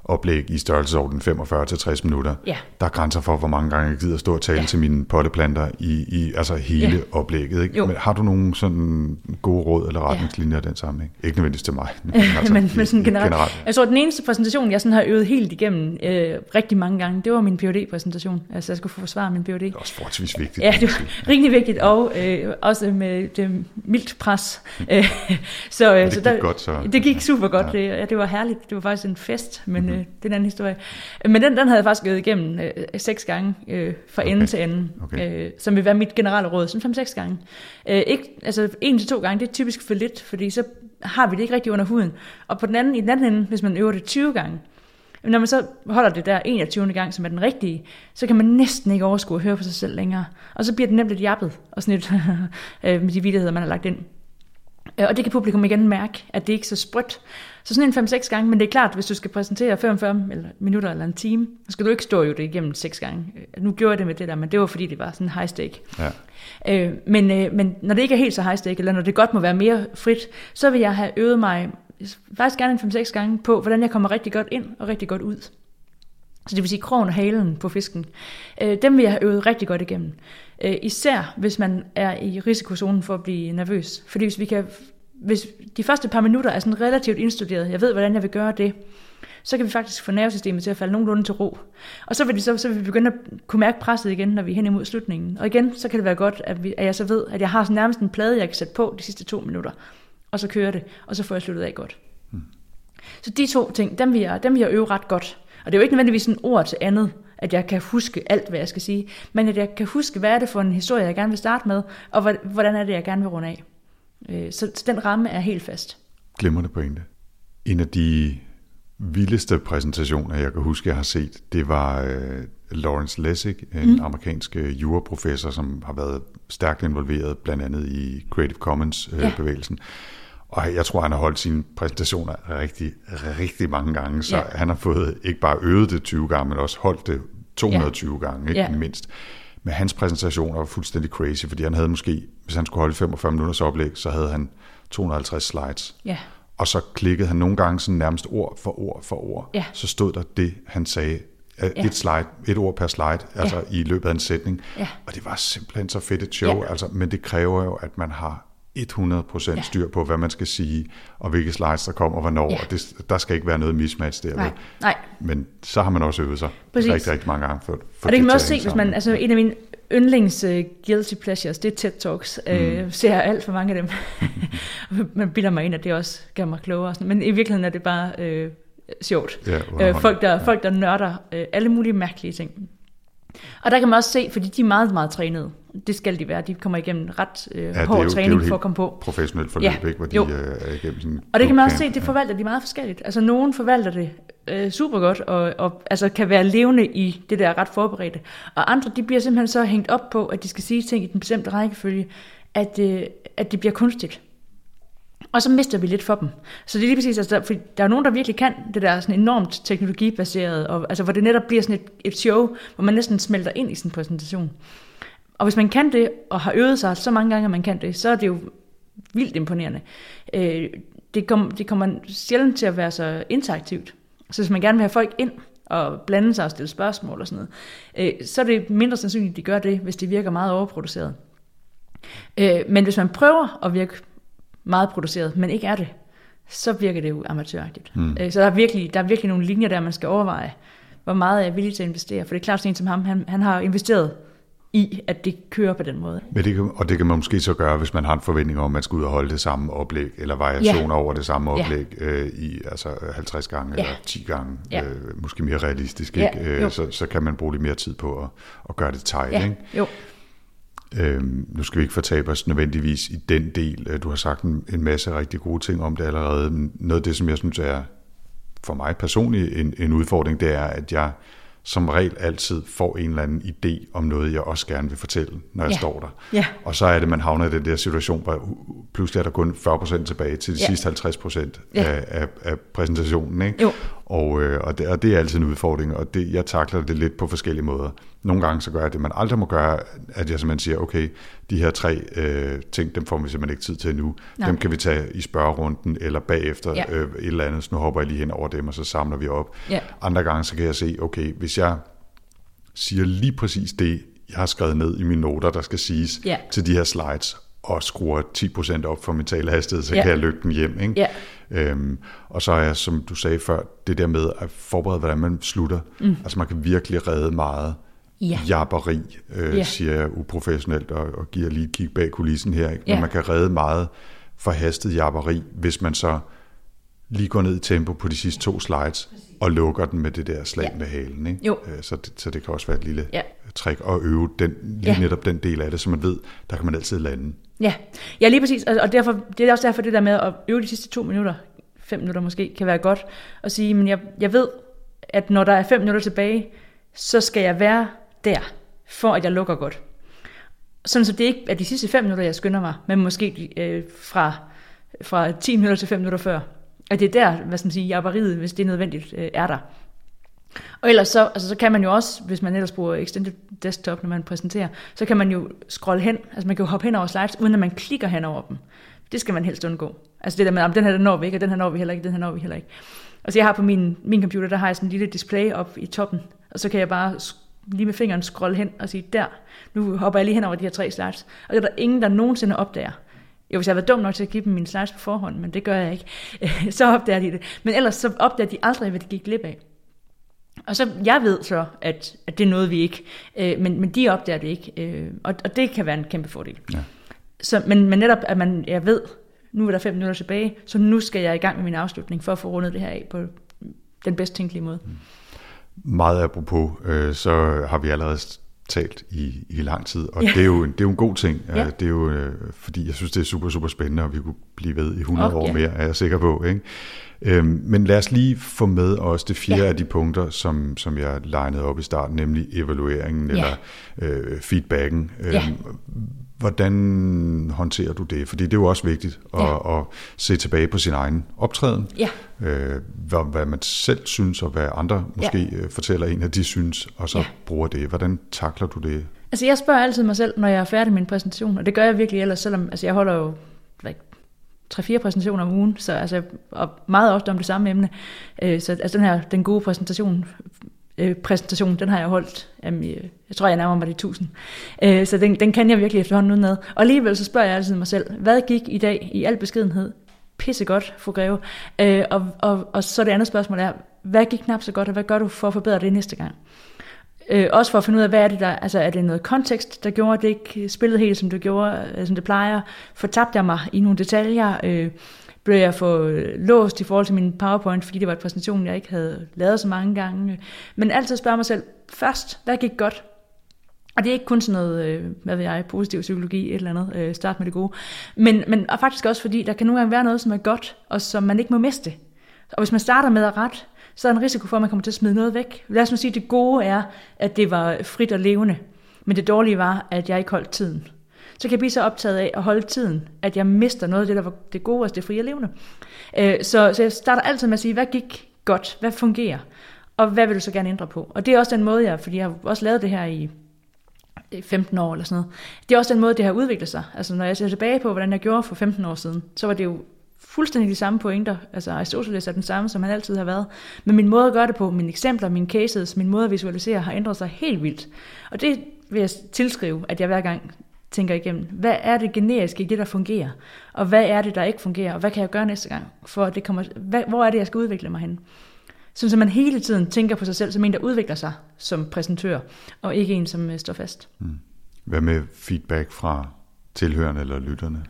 oplæg i størrelsesorden 45-60 minutter. Ja. Der er grænser for, hvor mange gange jeg gider stå og tale ja. til mine potteplanter i, i altså hele ja. oplægget. Ikke? Men har du nogle sådan gode råd eller retningslinjer ja. i den sammenhæng? Ikke nødvendigvis til mig, men, altså, men, men sådan generelt. generelt. Jeg tror, den eneste præsentation, jeg sådan har øvet helt igennem øh, rigtig mange gange, det var min phd præsentation Altså, jeg skulle få forsvare min PhD. Det er også forholdsvis vigtigt. Ja, det var rigtig vigtigt, og øh, også med det mildt pres. Så, øh, det så gik der, godt, så. Det gik super godt. Ja. Det, ja, det var herligt. Det var faktisk en fest, men øh, det er en anden historie. Men den, den havde jeg faktisk gået igennem øh, seks gange øh, fra okay. ende til ende, okay. øh, som vil være mit generelle råd, sådan fem-seks gange. Øh, ikke, altså en til to gange, det er typisk for lidt, fordi så har vi det ikke rigtig under huden. Og på den anden, i den anden ende, hvis man øver det 20 gange, når man så holder det der 21. gang, som er den rigtige, så kan man næsten ikke overskue at høre på sig selv længere. Og så bliver det nemt lidt jappet og sådan lidt, øh, med de vidtigheder, man har lagt ind. Øh, og det kan publikum igen mærke, at det ikke er så sprødt. Så sådan en 5-6 gange, men det er klart, hvis du skal præsentere 45 eller minutter eller en time, så skal du ikke stå jo det igennem 6 gange. Øh, nu gjorde jeg det med det der, men det var fordi, det var sådan high stake. Ja. Øh, men, øh, men når det ikke er helt så high stake, eller når det godt må være mere frit, så vil jeg have øvet mig faktisk gerne en 5-6 gange på, hvordan jeg kommer rigtig godt ind og rigtig godt ud. Så det vil sige krogen og halen på fisken. Øh, dem vil jeg have øvet rigtig godt igennem. Øh, især hvis man er i risikozonen for at blive nervøs. Fordi hvis vi kan hvis de første par minutter er sådan relativt indstuderet, jeg ved, hvordan jeg vil gøre det, så kan vi faktisk få nervesystemet til at falde nogenlunde til ro. Og så vil, de så, så vil vi begynde at kunne mærke presset igen, når vi er hen imod slutningen. Og igen, så kan det være godt, at, vi, at jeg så ved, at jeg har sådan nærmest en plade, jeg kan sætte på de sidste to minutter. Og så kører det, og så får jeg sluttet af godt. Hmm. Så de to ting, dem vil, jeg, dem vil jeg øve ret godt. Og det er jo ikke nødvendigvis en ord til andet, at jeg kan huske alt, hvad jeg skal sige, men at jeg kan huske, hvad er det for en historie, jeg gerne vil starte med, og hvordan er det, jeg gerne vil runde af. Øh, så, så den ramme er helt fast. Glimrende pointe. En af de vildeste præsentationer, jeg kan huske, jeg har set, det var uh, Lawrence Lessig, en mm. amerikansk uh, juraprofessor, som har været stærkt involveret blandt andet i Creative Commons-bevægelsen. Uh, ja. Og jeg tror, han har holdt sine præsentationer rigtig, rigtig mange gange, så ja. han har fået ikke bare øvet det 20 gange, men også holdt det 220 ja. gange, ikke ja. mindst. Men hans præsentation var fuldstændig crazy, fordi han havde måske, hvis han skulle holde 45 minutters oplæg, så havde han 250 slides. Ja. Og så klikkede han nogle gange sådan nærmest ord for ord for ord. Ja. Så stod der det, han sagde. Ja. Et slide, et ord per slide, altså i løbet af en sætning. Ja. Og det var simpelthen så fedt et show, Ja. altså, men det kræver jo, at man har 100% styr på, hvad man skal sige, og hvilke slides der kommer, og hvornår. Ja. Og det, der skal ikke være noget mismatch der. Nej, nej. Men så har man også øvet sig Præcis. rigtig, rigtig mange gange. For, for Og det kan man også se, hvis man, altså en af mine yndlings uh, guilty pleasures, det er TED Talks. Mm. Uh, ser jeg alt for mange af dem. man bilder mig ind, at det også gør mig klogere. og Sådan. Men i virkeligheden er det bare uh, sjovt. Ja, uh, folk, der, folk, der nørder uh, alle mulige mærkelige ting. Og der kan man også se, fordi de er meget, meget trænede. Det skal de være. De kommer igennem ret uh, Ja, hård jo- træning for at komme på. professionelt forløb, Ja, ikke, hvor de jo. øh, er igennem sådan Og det kan man også se, det forvalter de meget forskelligt. Altså nogen forvalter det øh, super godt, og, og altså, kan være levende i det der ret forberedte. Og andre, de bliver simpelthen så hængt op på, at de skal sige ting i den bestemte rækkefølge, at, øh, at det bliver kunstigt. Og så mister vi lidt for dem. Så det er lige præcis, altså, for der er nogen, der virkelig kan det der sådan enormt teknologibaseret, og, altså, hvor det netop bliver sådan et, et show, hvor man næsten smelter ind i sin præsentation. Og hvis man kan det, og har øvet sig så mange gange, at man kan det, så er det jo vildt imponerende. Øh, det, kom, det kommer sjældent til at være så interaktivt. Så hvis man gerne vil have folk ind og blande sig og stille spørgsmål og sådan noget, øh, så er det mindre sandsynligt, at de gør det, hvis det virker meget overproduceret. Øh, men hvis man prøver at virke meget produceret, men ikke er det, så virker det jo amatøragtigt. Mm. Øh, så der er, virkelig, der er virkelig nogle linjer der, man skal overveje, hvor meget er jeg villig til at investere. For det er klart, sådan en som ham, han, han har investeret i, at det kører på den måde. Men det kan, og det kan man måske så gøre, hvis man har en forventning om, at man skal ud og holde det samme oplæg, eller variationer Ja. over det samme Ja. oplæg øh, i altså 50 gange Ja. eller 10 gange, Ja. øh, måske mere realistisk, Ja, ikke? Øh, så, så kan man bruge lidt mere tid på at, at gøre det tight. Ja, Ikke? jo. Øhm, nu skal vi ikke fortabe os nødvendigvis i den del. Øh, Du har sagt en, en masse rigtig gode ting om det allerede. Noget af det, som jeg synes er for mig personligt en, en udfordring, det er, at jeg som regel altid får en eller anden idé om noget, jeg også gerne vil fortælle, når jeg Ja. står der. Ja. Og så er det, man havner i den der situation, hvor pludselig er der kun 40% tilbage til de Ja. sidste 50% Ja. af, af, af præsentationen. Ikke? Jo. Og, øh, og, det, og det er altid en udfordring, og det, jeg takler det lidt på forskellige måder. Nogle gange så gør jeg det, man aldrig må gøre, at jeg simpelthen siger, okay, de her tre øh, ting, dem får vi simpelthen ikke tid til nu. Nej. Dem kan vi tage i spørgerunden, eller bagefter Ja. øh, et eller andet, så nu hopper jeg lige hen over dem, og så samler vi op. Ja. Andre gange så kan jeg se, okay, hvis jeg siger lige præcis det, jeg har skrevet ned i mine noter, der skal siges Ja. til de her slides, og skruer 10% op for min talehastighed, så Ja. kan jeg lykke den hjem. Ikke? Ja. Øhm, og så er jeg, som du sagde før, det der med at forberede, hvordan man slutter. Mm. Altså man kan virkelig redde meget Ja. japperi, øh, Ja. siger jeg uprofessionelt, og, og giver lige et kig bag kulissen her. Ikke? Men Ja. man kan redde meget forhastet japperi, hvis man så lige går ned i tempo på de sidste to slides, og lukker den med det der slag Ja. med halen. Ikke? Jo. Øh, Så, det, så det kan også være et lille Ja. trick at øve den, lige Ja. netop den del af det, så man ved, der kan man altid lande. Ja, ja lige præcis. Og og derfor, det er også derfor det der med at øve de sidste to minutter, fem minutter måske, kan være godt at sige, men jeg, jeg ved, at når der er fem minutter tilbage, så skal jeg være der, for at jeg lukker godt. Sådan så det ikke er de sidste 5 minutter, jeg skynder mig, men måske øh, fra, fra 10 minutter til 5 minutter før. At det er der, hvad skal man sige, jabberiet, hvis det er nødvendigt, øh, er der. Og ellers så, altså så kan man jo også, hvis man ellers bruger Extended Desktop, når man præsenterer, så kan man jo scrolle hen, altså man kan jo hoppe hen over slides, uden at man klikker hen over dem. Det skal man helst undgå. Altså det der med, om den her den når vi ikke, og den her når vi heller ikke, den her når vi heller ikke. Altså jeg har på min, min computer, der har jeg sådan en lille display op i toppen, og så kan jeg bare lige med fingeren scrolle hen og sige, der, nu hopper jeg lige hen over de her tre slides. Og det er der ingen, der nogensinde opdager. Jo, hvis jeg har været dum nok til at give dem mine slides på forhånd, men det gør jeg ikke, så opdager de det. Men ellers så opdager de aldrig, hvad de gik glip af. Og så, jeg ved så, at, at det er noget, vi ikke, øh, men, men de opdager det ikke, øh, og, og det kan være en kæmpe fordel. Ja. Så, men, men netop, at man, jeg ved, nu er der fem minutter tilbage, så nu skal jeg i gang med min afslutning, for at få rundet det her af på den bedst tænkelige måde. Meget apropos, øh, så har vi allerede talt i, i lang tid, og Ja. det, er jo, en- det er jo en god ting. Ja. Ja. Det er jo, øh, fordi jeg synes, det er super, super spændende, og vi kunne blive ved i 100 Åh, år mere, er jeg sikker på. Ikke? Øhm, men lad os lige få med også det fjerde Ja. af de punkter, som, som jeg legnede op i starten, nemlig evalueringen Ja. eller øh, feedbacken. Ja. Hvordan håndterer du det? Fordi det er jo også vigtigt at, Ja. at se tilbage på sin egen optræden. Ja. Øh, hvad, hvad man selv synes, og hvad andre måske ja. fortæller en, at de synes, og så Ja. bruger det. Hvordan takler du det? Altså jeg spørger altid mig selv, når jeg er færdig med en præsentation, og det gør jeg virkelig ellers, selvom altså jeg holder jo like, 3-4 præsentationer om ugen, så altså, og meget ofte om det samme emne. Øh, så altså den her, den gode præsentation, øh, præsentation, den har jeg holdt, jamen, øh, jeg tror jeg nærmer mig de 1000. Øh, så den, den kan jeg virkelig efterhånden udenad. Og alligevel så spørger jeg altid mig selv, hvad gik i dag i al beskedenhed pissegodt, fru Greve? Øh, og, og, og så det andet spørgsmål er, hvad gik knap så godt, og hvad gør du for at forbedre det næste gang? Øh, også for at finde ud af, hvad er det der, altså er det noget kontekst, der gjorde, at det ikke spillede helt, som det gjorde, øh, som det plejer? Fortabte jeg mig i nogle detaljer? Øh, blev jeg for øh, låst i forhold til min PowerPoint, fordi det var en præsentation, jeg ikke havde lavet så mange gange. Men altid spørge mig selv, først, hvad gik godt? Og det er ikke kun sådan noget, øh, hvad ved jeg, positiv psykologi, et eller andet, øh, start med det gode. Men, men og faktisk også fordi, der kan nogle gange være noget, som er godt, og som man ikke må miste. Og hvis man starter med at ret, så er der en risiko for, at man kommer til at smide noget væk. Lad os nu sige, at det gode er, at det var frit og levende. Men det dårlige var, at jeg ikke holdt tiden. Så kan jeg blive så optaget af at holde tiden, at jeg mister noget af det, der var det gode, altså det frie og levende. Øh, så, så jeg starter altid med at sige, hvad gik godt? Hvad fungerer? Og hvad vil du så gerne ændre på? Og det er også den måde, jeg, fordi jeg har også lavet det her i 15 år eller sådan noget. Det er også den måde, det har udviklet sig. Altså når jeg ser tilbage på, hvordan jeg gjorde for 15 år siden, så var det jo fuldstændig de samme pointer. Altså Aristoteles er den samme, som han altid har været. Men min måde at gøre det på, mine eksempler, mine cases, min måde at visualisere, har ændret sig helt vildt. Og det vil jeg tilskrive, at jeg hver gang tænker igennem, hvad er det generiske i det, der fungerer? Og hvad er det, der ikke fungerer? Og hvad kan jeg gøre næste gang? For det kommer, hvad, hvor er det, jeg skal udvikle mig hen? Sådan så man hele tiden tænker på sig selv som en, der udvikler sig som præsentør, og ikke en, som øh, står fast. Mm. Hvad med feedback fra tilhørende eller lytterne?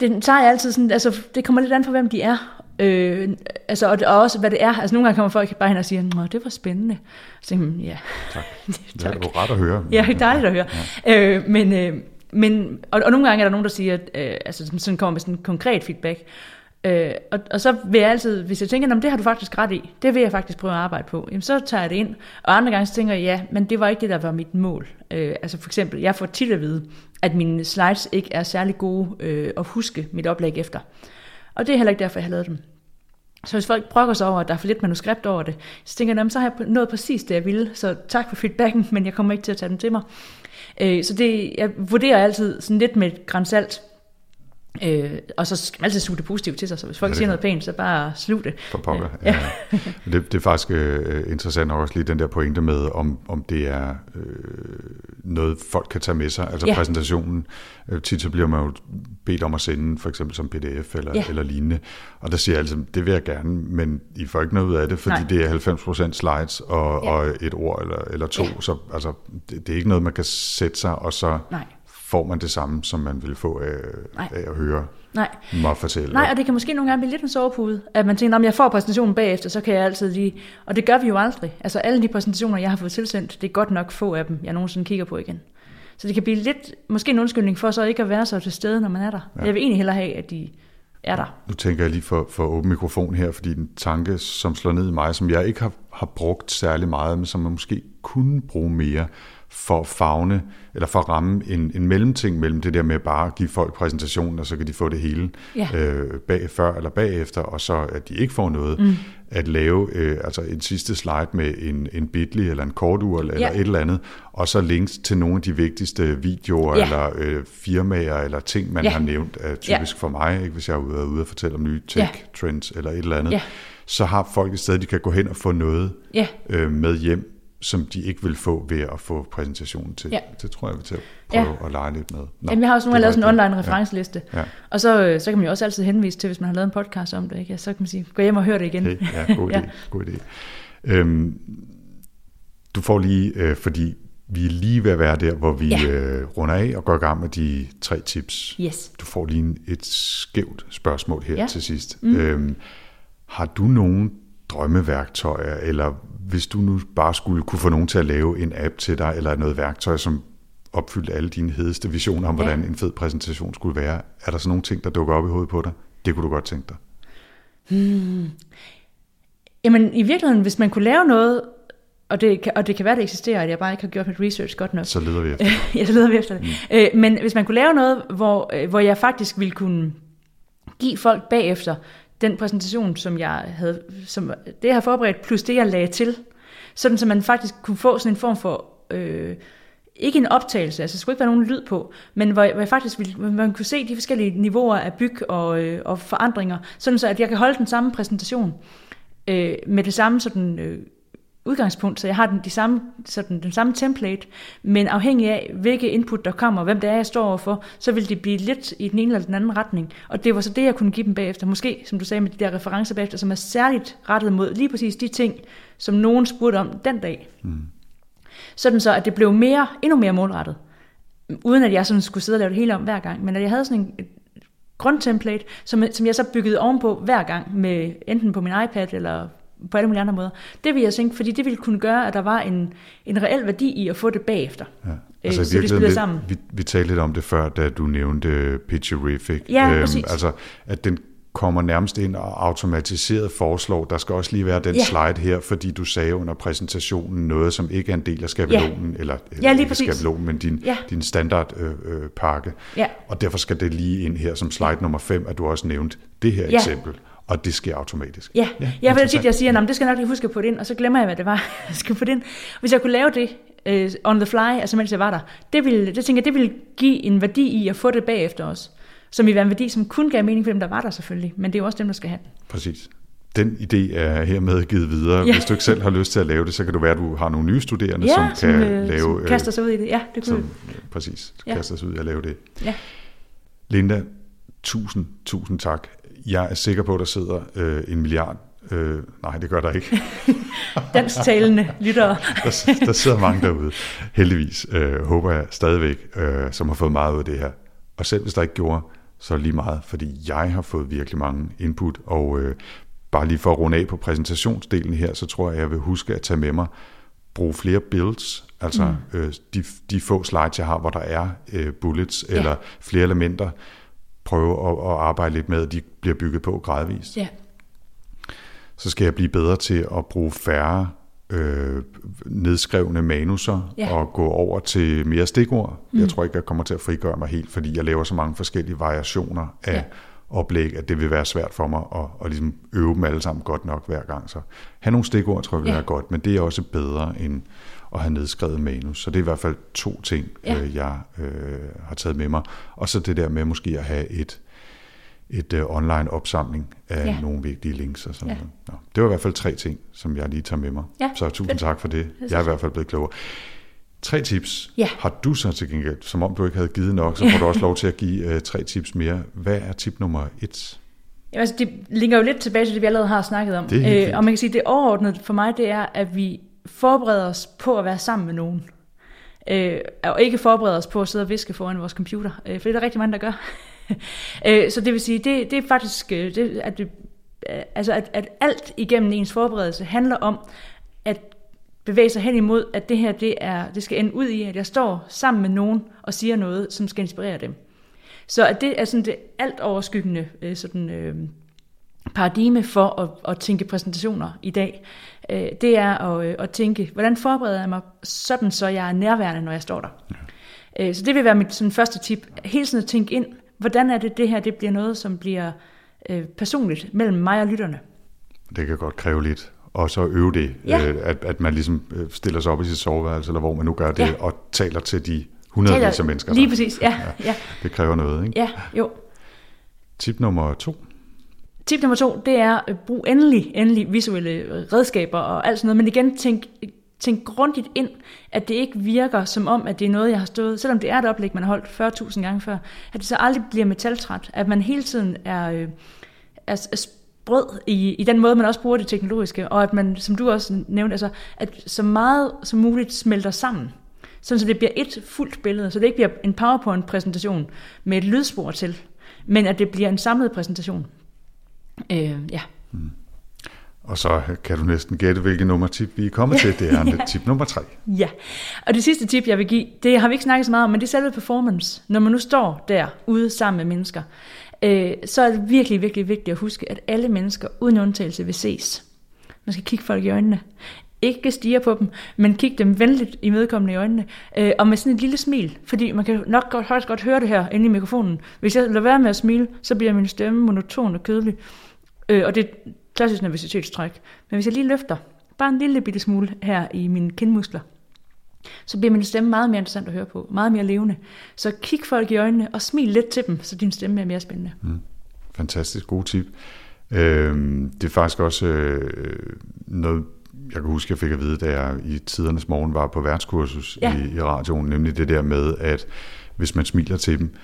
Det tager jeg altid sådan, altså det kommer lidt an på, hvem de er. Øh, altså, og, og, også hvad det er. Altså nogle gange kommer folk bare hen og siger, Nå, det var spændende. Så tænker man, ja. Tak. Det er jo ret at høre. Ja, det er dejligt at høre. Ja. Øh, men, øh, men, og, og nogle gange er der nogen, der siger, øh, altså sådan kommer med sådan en konkret feedback. Øh, og, og så vil jeg altid, hvis jeg tænker, det har du faktisk ret i, det vil jeg faktisk prøve at arbejde på, jamen så tager jeg det ind. Og andre gange så tænker jeg, ja, men det var ikke det, der var mit mål. Øh, altså for eksempel, jeg får tit at vide, at mine slides ikke er særlig gode øh, at huske mit oplæg efter. Og det er heller ikke derfor, jeg har lavet dem. Så hvis folk brokker sig over, at der er for lidt manuskript over det, så tænker jeg, så har jeg nået præcis det, jeg ville. Så tak for feedbacken, men jeg kommer ikke til at tage den til mig. Øh, så det, jeg vurderer altid sådan lidt med et grænsalt, Øh, og så skal man altid suge det positivt til sig, så hvis folk ja, siger noget pænt, så bare slug det. For pokker, ja. ja. det, det er faktisk øh, interessant også lige den der pointe med, om, om det er øh, noget, folk kan tage med sig, altså ja. præsentationen. Øh, tit så bliver man jo bedt om at sende, for eksempel som pdf eller, ja. eller lignende, og der siger jeg altså, det vil jeg gerne, men I får ikke noget ud af det, fordi Nej. det er 90% slides og, ja. og et ord eller, eller to, ja. så altså, det, det er ikke noget, man kan sætte sig og så... Nej får man det samme, som man vil få af, af at høre Nej. mig fortælle. Nej, og det kan måske nogle gange blive lidt en sovepude, at man tænker, om jeg får præsentationen bagefter, så kan jeg altid lige... Og det gør vi jo aldrig. Altså alle de præsentationer, jeg har fået tilsendt, det er godt nok få af dem, jeg nogensinde kigger på igen. Så det kan blive lidt, måske en undskyldning for så ikke at være så til stede, når man er der. Ja. Jeg vil egentlig hellere have, at de er der. Nu tænker jeg lige for, for åben mikrofon her, fordi en tanke, som slår ned i mig, som jeg ikke har, har brugt særlig meget, men som man måske kunne bruge mere, for at fagne, eller for at ramme en, en mellemting mellem det der med bare at give folk præsentationen, og så kan de få det hele ja. øh, bag, før eller bagefter, og så at de ikke får noget. Mm. At lave øh, altså en sidste slide med en, en bitly eller en kortur eller, ja. eller et eller andet, og så links til nogle af de vigtigste videoer ja. eller øh, firmaer eller ting, man ja. har nævnt, er typisk ja. for mig, ikke, hvis jeg er ude, ude og fortælle om nye tech-trends ja. eller et eller andet. Ja. Så har folk et sted, de kan gå hen og få noget ja. øh, med hjem, som de ikke vil få ved at få præsentationen til. Ja. Det tror jeg vil til at prøve ja. at lege lidt med. Nå, Jamen, jeg har også nogle lavet sådan en online referenceliste, ja. Ja. og så, øh, så kan man jo også altid henvise til, hvis man har lavet en podcast om det, ikke? så kan man sige, gå hjem og hør det igen. Okay. Ja, god idé. ja. God idé. Øhm, du får lige, øh, fordi vi er lige ved at være der, hvor vi ja. øh, runder af og går i gang med de tre tips. Yes. Du får lige et skævt spørgsmål her ja. til sidst. Mm. Øhm, har du nogen drømmeværktøjer, eller hvis du nu bare skulle kunne få nogen til at lave en app til dig, eller noget værktøj, som opfyldte alle dine hedeste visioner om, ja. hvordan en fed præsentation skulle være, er der så nogle ting, der dukker op i hovedet på dig? Det kunne du godt tænke dig. Hmm. Jamen i virkeligheden, hvis man kunne lave noget, og det, kan, og det kan være, det eksisterer, at jeg bare ikke har gjort mit research godt nok. Så leder vi efter det. ja, så leder vi efter det. Mm. Øh, men hvis man kunne lave noget, hvor, øh, hvor jeg faktisk ville kunne give folk bagefter den præsentation, som jeg havde, som det jeg har forberedt, plus det jeg lagde til, sådan så man faktisk kunne få sådan en form for øh, ikke en optagelse, altså der skulle ikke være nogen lyd på, men hvor, hvor jeg faktisk ville, hvor man kunne se de forskellige niveauer af byg og, øh, og forandringer, sådan så at jeg kan holde den samme præsentation øh, med det samme sådan, øh, udgangspunkt, så jeg har den, de samme, sådan, den samme template, men afhængig af, hvilke input der kommer, hvem det er, jeg står overfor, så vil det blive lidt i den ene eller den anden retning. Og det var så det, jeg kunne give dem bagefter. Måske, som du sagde, med de der referencer bagefter, som er særligt rettet mod lige præcis de ting, som nogen spurgte om den dag. Mm. Sådan så, at det blev mere, endnu mere målrettet. Uden at jeg sådan skulle sidde og lave det hele om hver gang, men at jeg havde sådan en grundtemplate, som, som jeg så byggede ovenpå hver gang, med enten på min iPad eller på alle mulige andre måder. Det vil jeg tænke, fordi det ville kunne gøre, at der var en, en reel værdi i at få det bagefter. Ja. Altså øh, så det spiller sammen. Vi, vi talte lidt om det før, da du nævnte Picturific. Ja, øhm, Altså, at den kommer nærmest ind og automatiseret foreslår, der skal også lige være den ja. slide her, fordi du sagde under præsentationen noget, som ikke er en del af skabelonen, ja. eller, ja, lige ikke skabelonen, men din, ja. din standardpakke. Øh, øh, pakke. ja. Og derfor skal det lige ind her som slide nummer 5, at du også nævnte det her ja. eksempel og det sker automatisk. Ja, ja, ja for det er tit, jeg siger, at det skal jeg nok lige huske på det ind, og så glemmer jeg, hvad det var, jeg skal på ind. Hvis jeg kunne lave det uh, on the fly, altså mens jeg var der, det, ville, det tænker jeg, det ville give en værdi i at få det bagefter også. Som vil være en værdi, som kun gav mening for dem, der var der selvfølgelig, men det er jo også dem, der skal have den. Præcis. Den idé er hermed givet videre. Ja. Hvis du ikke selv har lyst til at lave det, så kan det være, at du har nogle nye studerende, ja, som kan som, øh, lave... Som kaster sig ud i det. Ja, det kunne som, Præcis, ja. kaster sig ud i at lave det. Ja. Linda, tusind, tusind tak jeg er sikker på, at der sidder øh, en milliard Øh, nej, det gør der ikke. Dansktalende lyttere. der, der sidder mange derude, heldigvis, øh, håber jeg stadigvæk, øh, som har fået meget ud af det her. Og selv hvis der ikke gjorde, så lige meget, fordi jeg har fået virkelig mange input, og øh, bare lige for at runde af på præsentationsdelen her, så tror jeg, jeg vil huske at tage med mig, bruge flere builds, altså mm. øh, de, de få slides, jeg har, hvor der er øh, bullets ja. eller flere elementer, prøve at, at arbejde lidt med, at de bliver bygget på gradvist. Ja. Så skal jeg blive bedre til at bruge færre øh, nedskrevne manuser ja. og gå over til mere stikord. Mm. Jeg tror ikke, jeg kommer til at frigøre mig helt, fordi jeg laver så mange forskellige variationer af ja. Oplæg, at det vil være svært for mig at, at ligesom øve dem alle sammen godt nok hver gang. Så have nogle stikord tror jeg vil ja. være godt, men det er også bedre end at have nedskrevet manus. Så det er i hvert fald to ting, ja. øh, jeg øh, har taget med mig. Og så det der med måske at have et, et uh, online opsamling af ja. nogle vigtige links og sådan ja. noget. Nå, det var i hvert fald tre ting, som jeg lige tager med mig. Ja. Så tusind tak for det. Jeg er i hvert fald blevet klogere. Tre tips ja. har du så til gengæld, som om du ikke havde givet nok, så får du også lov til at give uh, tre tips mere. Hvad er tip nummer et? Ja, altså, det ligger jo lidt tilbage til det, vi allerede har snakket om. Det øh, og man kan sige, at det overordnede for mig, det er, at vi forbereder os på at være sammen med nogen. Øh, og ikke forbereder os på at sidde og viske foran vores computer, øh, for det er der rigtig mange, der gør. øh, så det vil sige, det, det er faktisk, øh, det, at, det, øh, altså at, at alt igennem ens forberedelse handler om at bevæge sig hen imod, at det her det er, det skal ende ud i, at jeg står sammen med nogen og siger noget, som skal inspirere dem. Så at det er sådan det alt overskyggende øh, sådan, øh, paradigme for at, at tænke præsentationer i dag, øh, det er at, øh, at tænke, hvordan forbereder jeg mig sådan, så jeg er nærværende, når jeg står der. Ja. Øh, så det vil være mit sådan, første tip. Hele tiden at tænke ind, hvordan er det, det her det bliver noget, som bliver øh, personligt mellem mig og lytterne. Det kan godt kræve lidt og så øve det, ja. øh, at, at man ligesom øh, stiller sig op i sit soveværelse, eller hvor man nu gør det, ja. og taler til de hundredvis af mennesker. Lige præcis, ja, ja. ja. Det kræver noget, ikke? Ja, jo. Tip nummer to. Tip nummer to, det er at bruge endelig, endelig visuelle redskaber og alt sådan noget, men igen tænk, tænk grundigt ind, at det ikke virker som om, at det er noget, jeg har stået, selvom det er et oplæg, man har holdt 40.000 gange før, at det så aldrig bliver metaltræt, at man hele tiden er, øh, er, er sprød i, i den måde, man også bruger det teknologiske, og at man, som du også nævnte, altså, at så meget som muligt smelter sammen, sådan så det bliver et fuldt billede, så det ikke bliver en PowerPoint-præsentation med et lydspor til, men at det bliver en samlet præsentation. Øh, ja. Mm. Og så kan du næsten gætte, hvilket nummer tip vi er kommet til. Det er ja. tip nummer tre. Ja, og det sidste tip, jeg vil give, det har vi ikke snakket så meget om, men det er selve performance. Når man nu står der ude sammen med mennesker, øh, så er det virkelig, virkelig vigtigt at huske, at alle mennesker uden undtagelse vil ses. Man skal kigge folk i øjnene. Ikke stige på dem, men kigge dem venligt i medkommende i øjnene. Øh, og med sådan et lille smil, fordi man kan nok godt, højst godt høre det her inde i mikrofonen. Hvis jeg lader være med at smile, så bliver min stemme monoton og kedelig. Øh, og det er klassisk nervøsitetstræk. Men hvis jeg lige løfter bare en lille bitte smule her i mine kindmuskler, så bliver min stemme meget mere interessant at høre på, meget mere levende. Så kig folk i øjnene og smil lidt til dem, så din stemme er mere spændende. Mm. Fantastisk god tip. Øh, det er faktisk også øh, noget, jeg kan huske, jeg fik at vide, da jeg i tidernes morgen var på værtskursus ja. i, i radioen, nemlig det der med, at hvis man smiler til dem,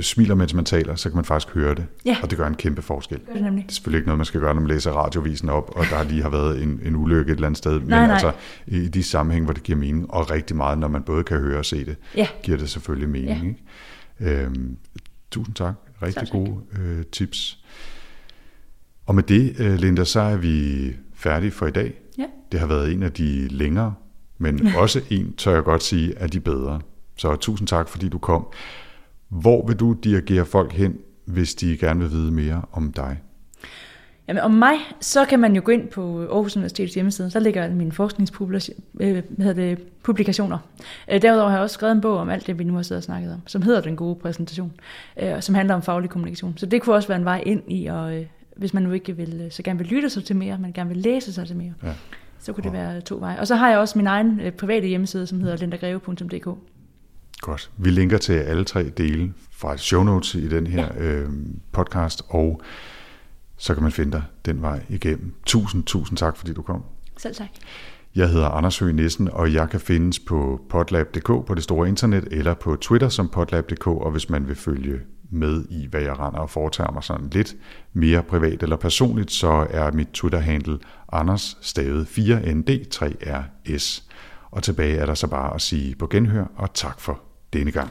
smiler, mens man taler, så kan man faktisk høre det. Ja. Og det gør en kæmpe forskel. Det, det, det er selvfølgelig ikke noget, man skal gøre, når man læser radiovisen op, og der lige har været en, en ulykke et eller andet sted. Men nej, nej. altså i de sammenhæng, hvor det giver mening, og rigtig meget, når man både kan høre og se det, ja. giver det selvfølgelig mening. Ja. Ikke? Øhm, tusind tak. Rigtig tak. gode øh, tips. Og med det, øh, Linda, så er vi færdige for i dag. Ja. Det har været en af de længere, men også en, tør jeg godt sige, af de bedre. Så tusind tak, fordi du kom. Hvor vil du dirigere folk hen, hvis de gerne vil vide mere om dig? Jamen, om mig, så kan man jo gå ind på Aarhus Universitets hjemmeside, så ligger mine forskningspublikationer. Øh, øh, derudover har jeg også skrevet en bog om alt det, vi nu har siddet og snakket om, som hedder Den gode præsentation, øh, som handler om faglig kommunikation. Så det kunne også være en vej ind i, og hvis man nu ikke vil, så gerne vil lytte sig til mere, men gerne vil læse sig til mere, ja. så kunne det være to veje. Og så har jeg også min egen private hjemmeside, som hedder lindagreve.dk. Godt. Vi linker til alle tre dele fra show notes i den her ja. øh, podcast, og så kan man finde dig den vej igennem. Tusind, tusind tak, fordi du kom. Selv tak. Jeg hedder Anders Høgh Nissen, og jeg kan findes på potlab.dk på det store internet, eller på Twitter som potlab.dk, og hvis man vil følge med i, hvad jeg render og foretager mig sådan lidt mere privat eller personligt, så er mit Twitter-handle Anders stavet 4ND3RS. Og tilbage er der så bare at sige på genhør, og tak for denne gang.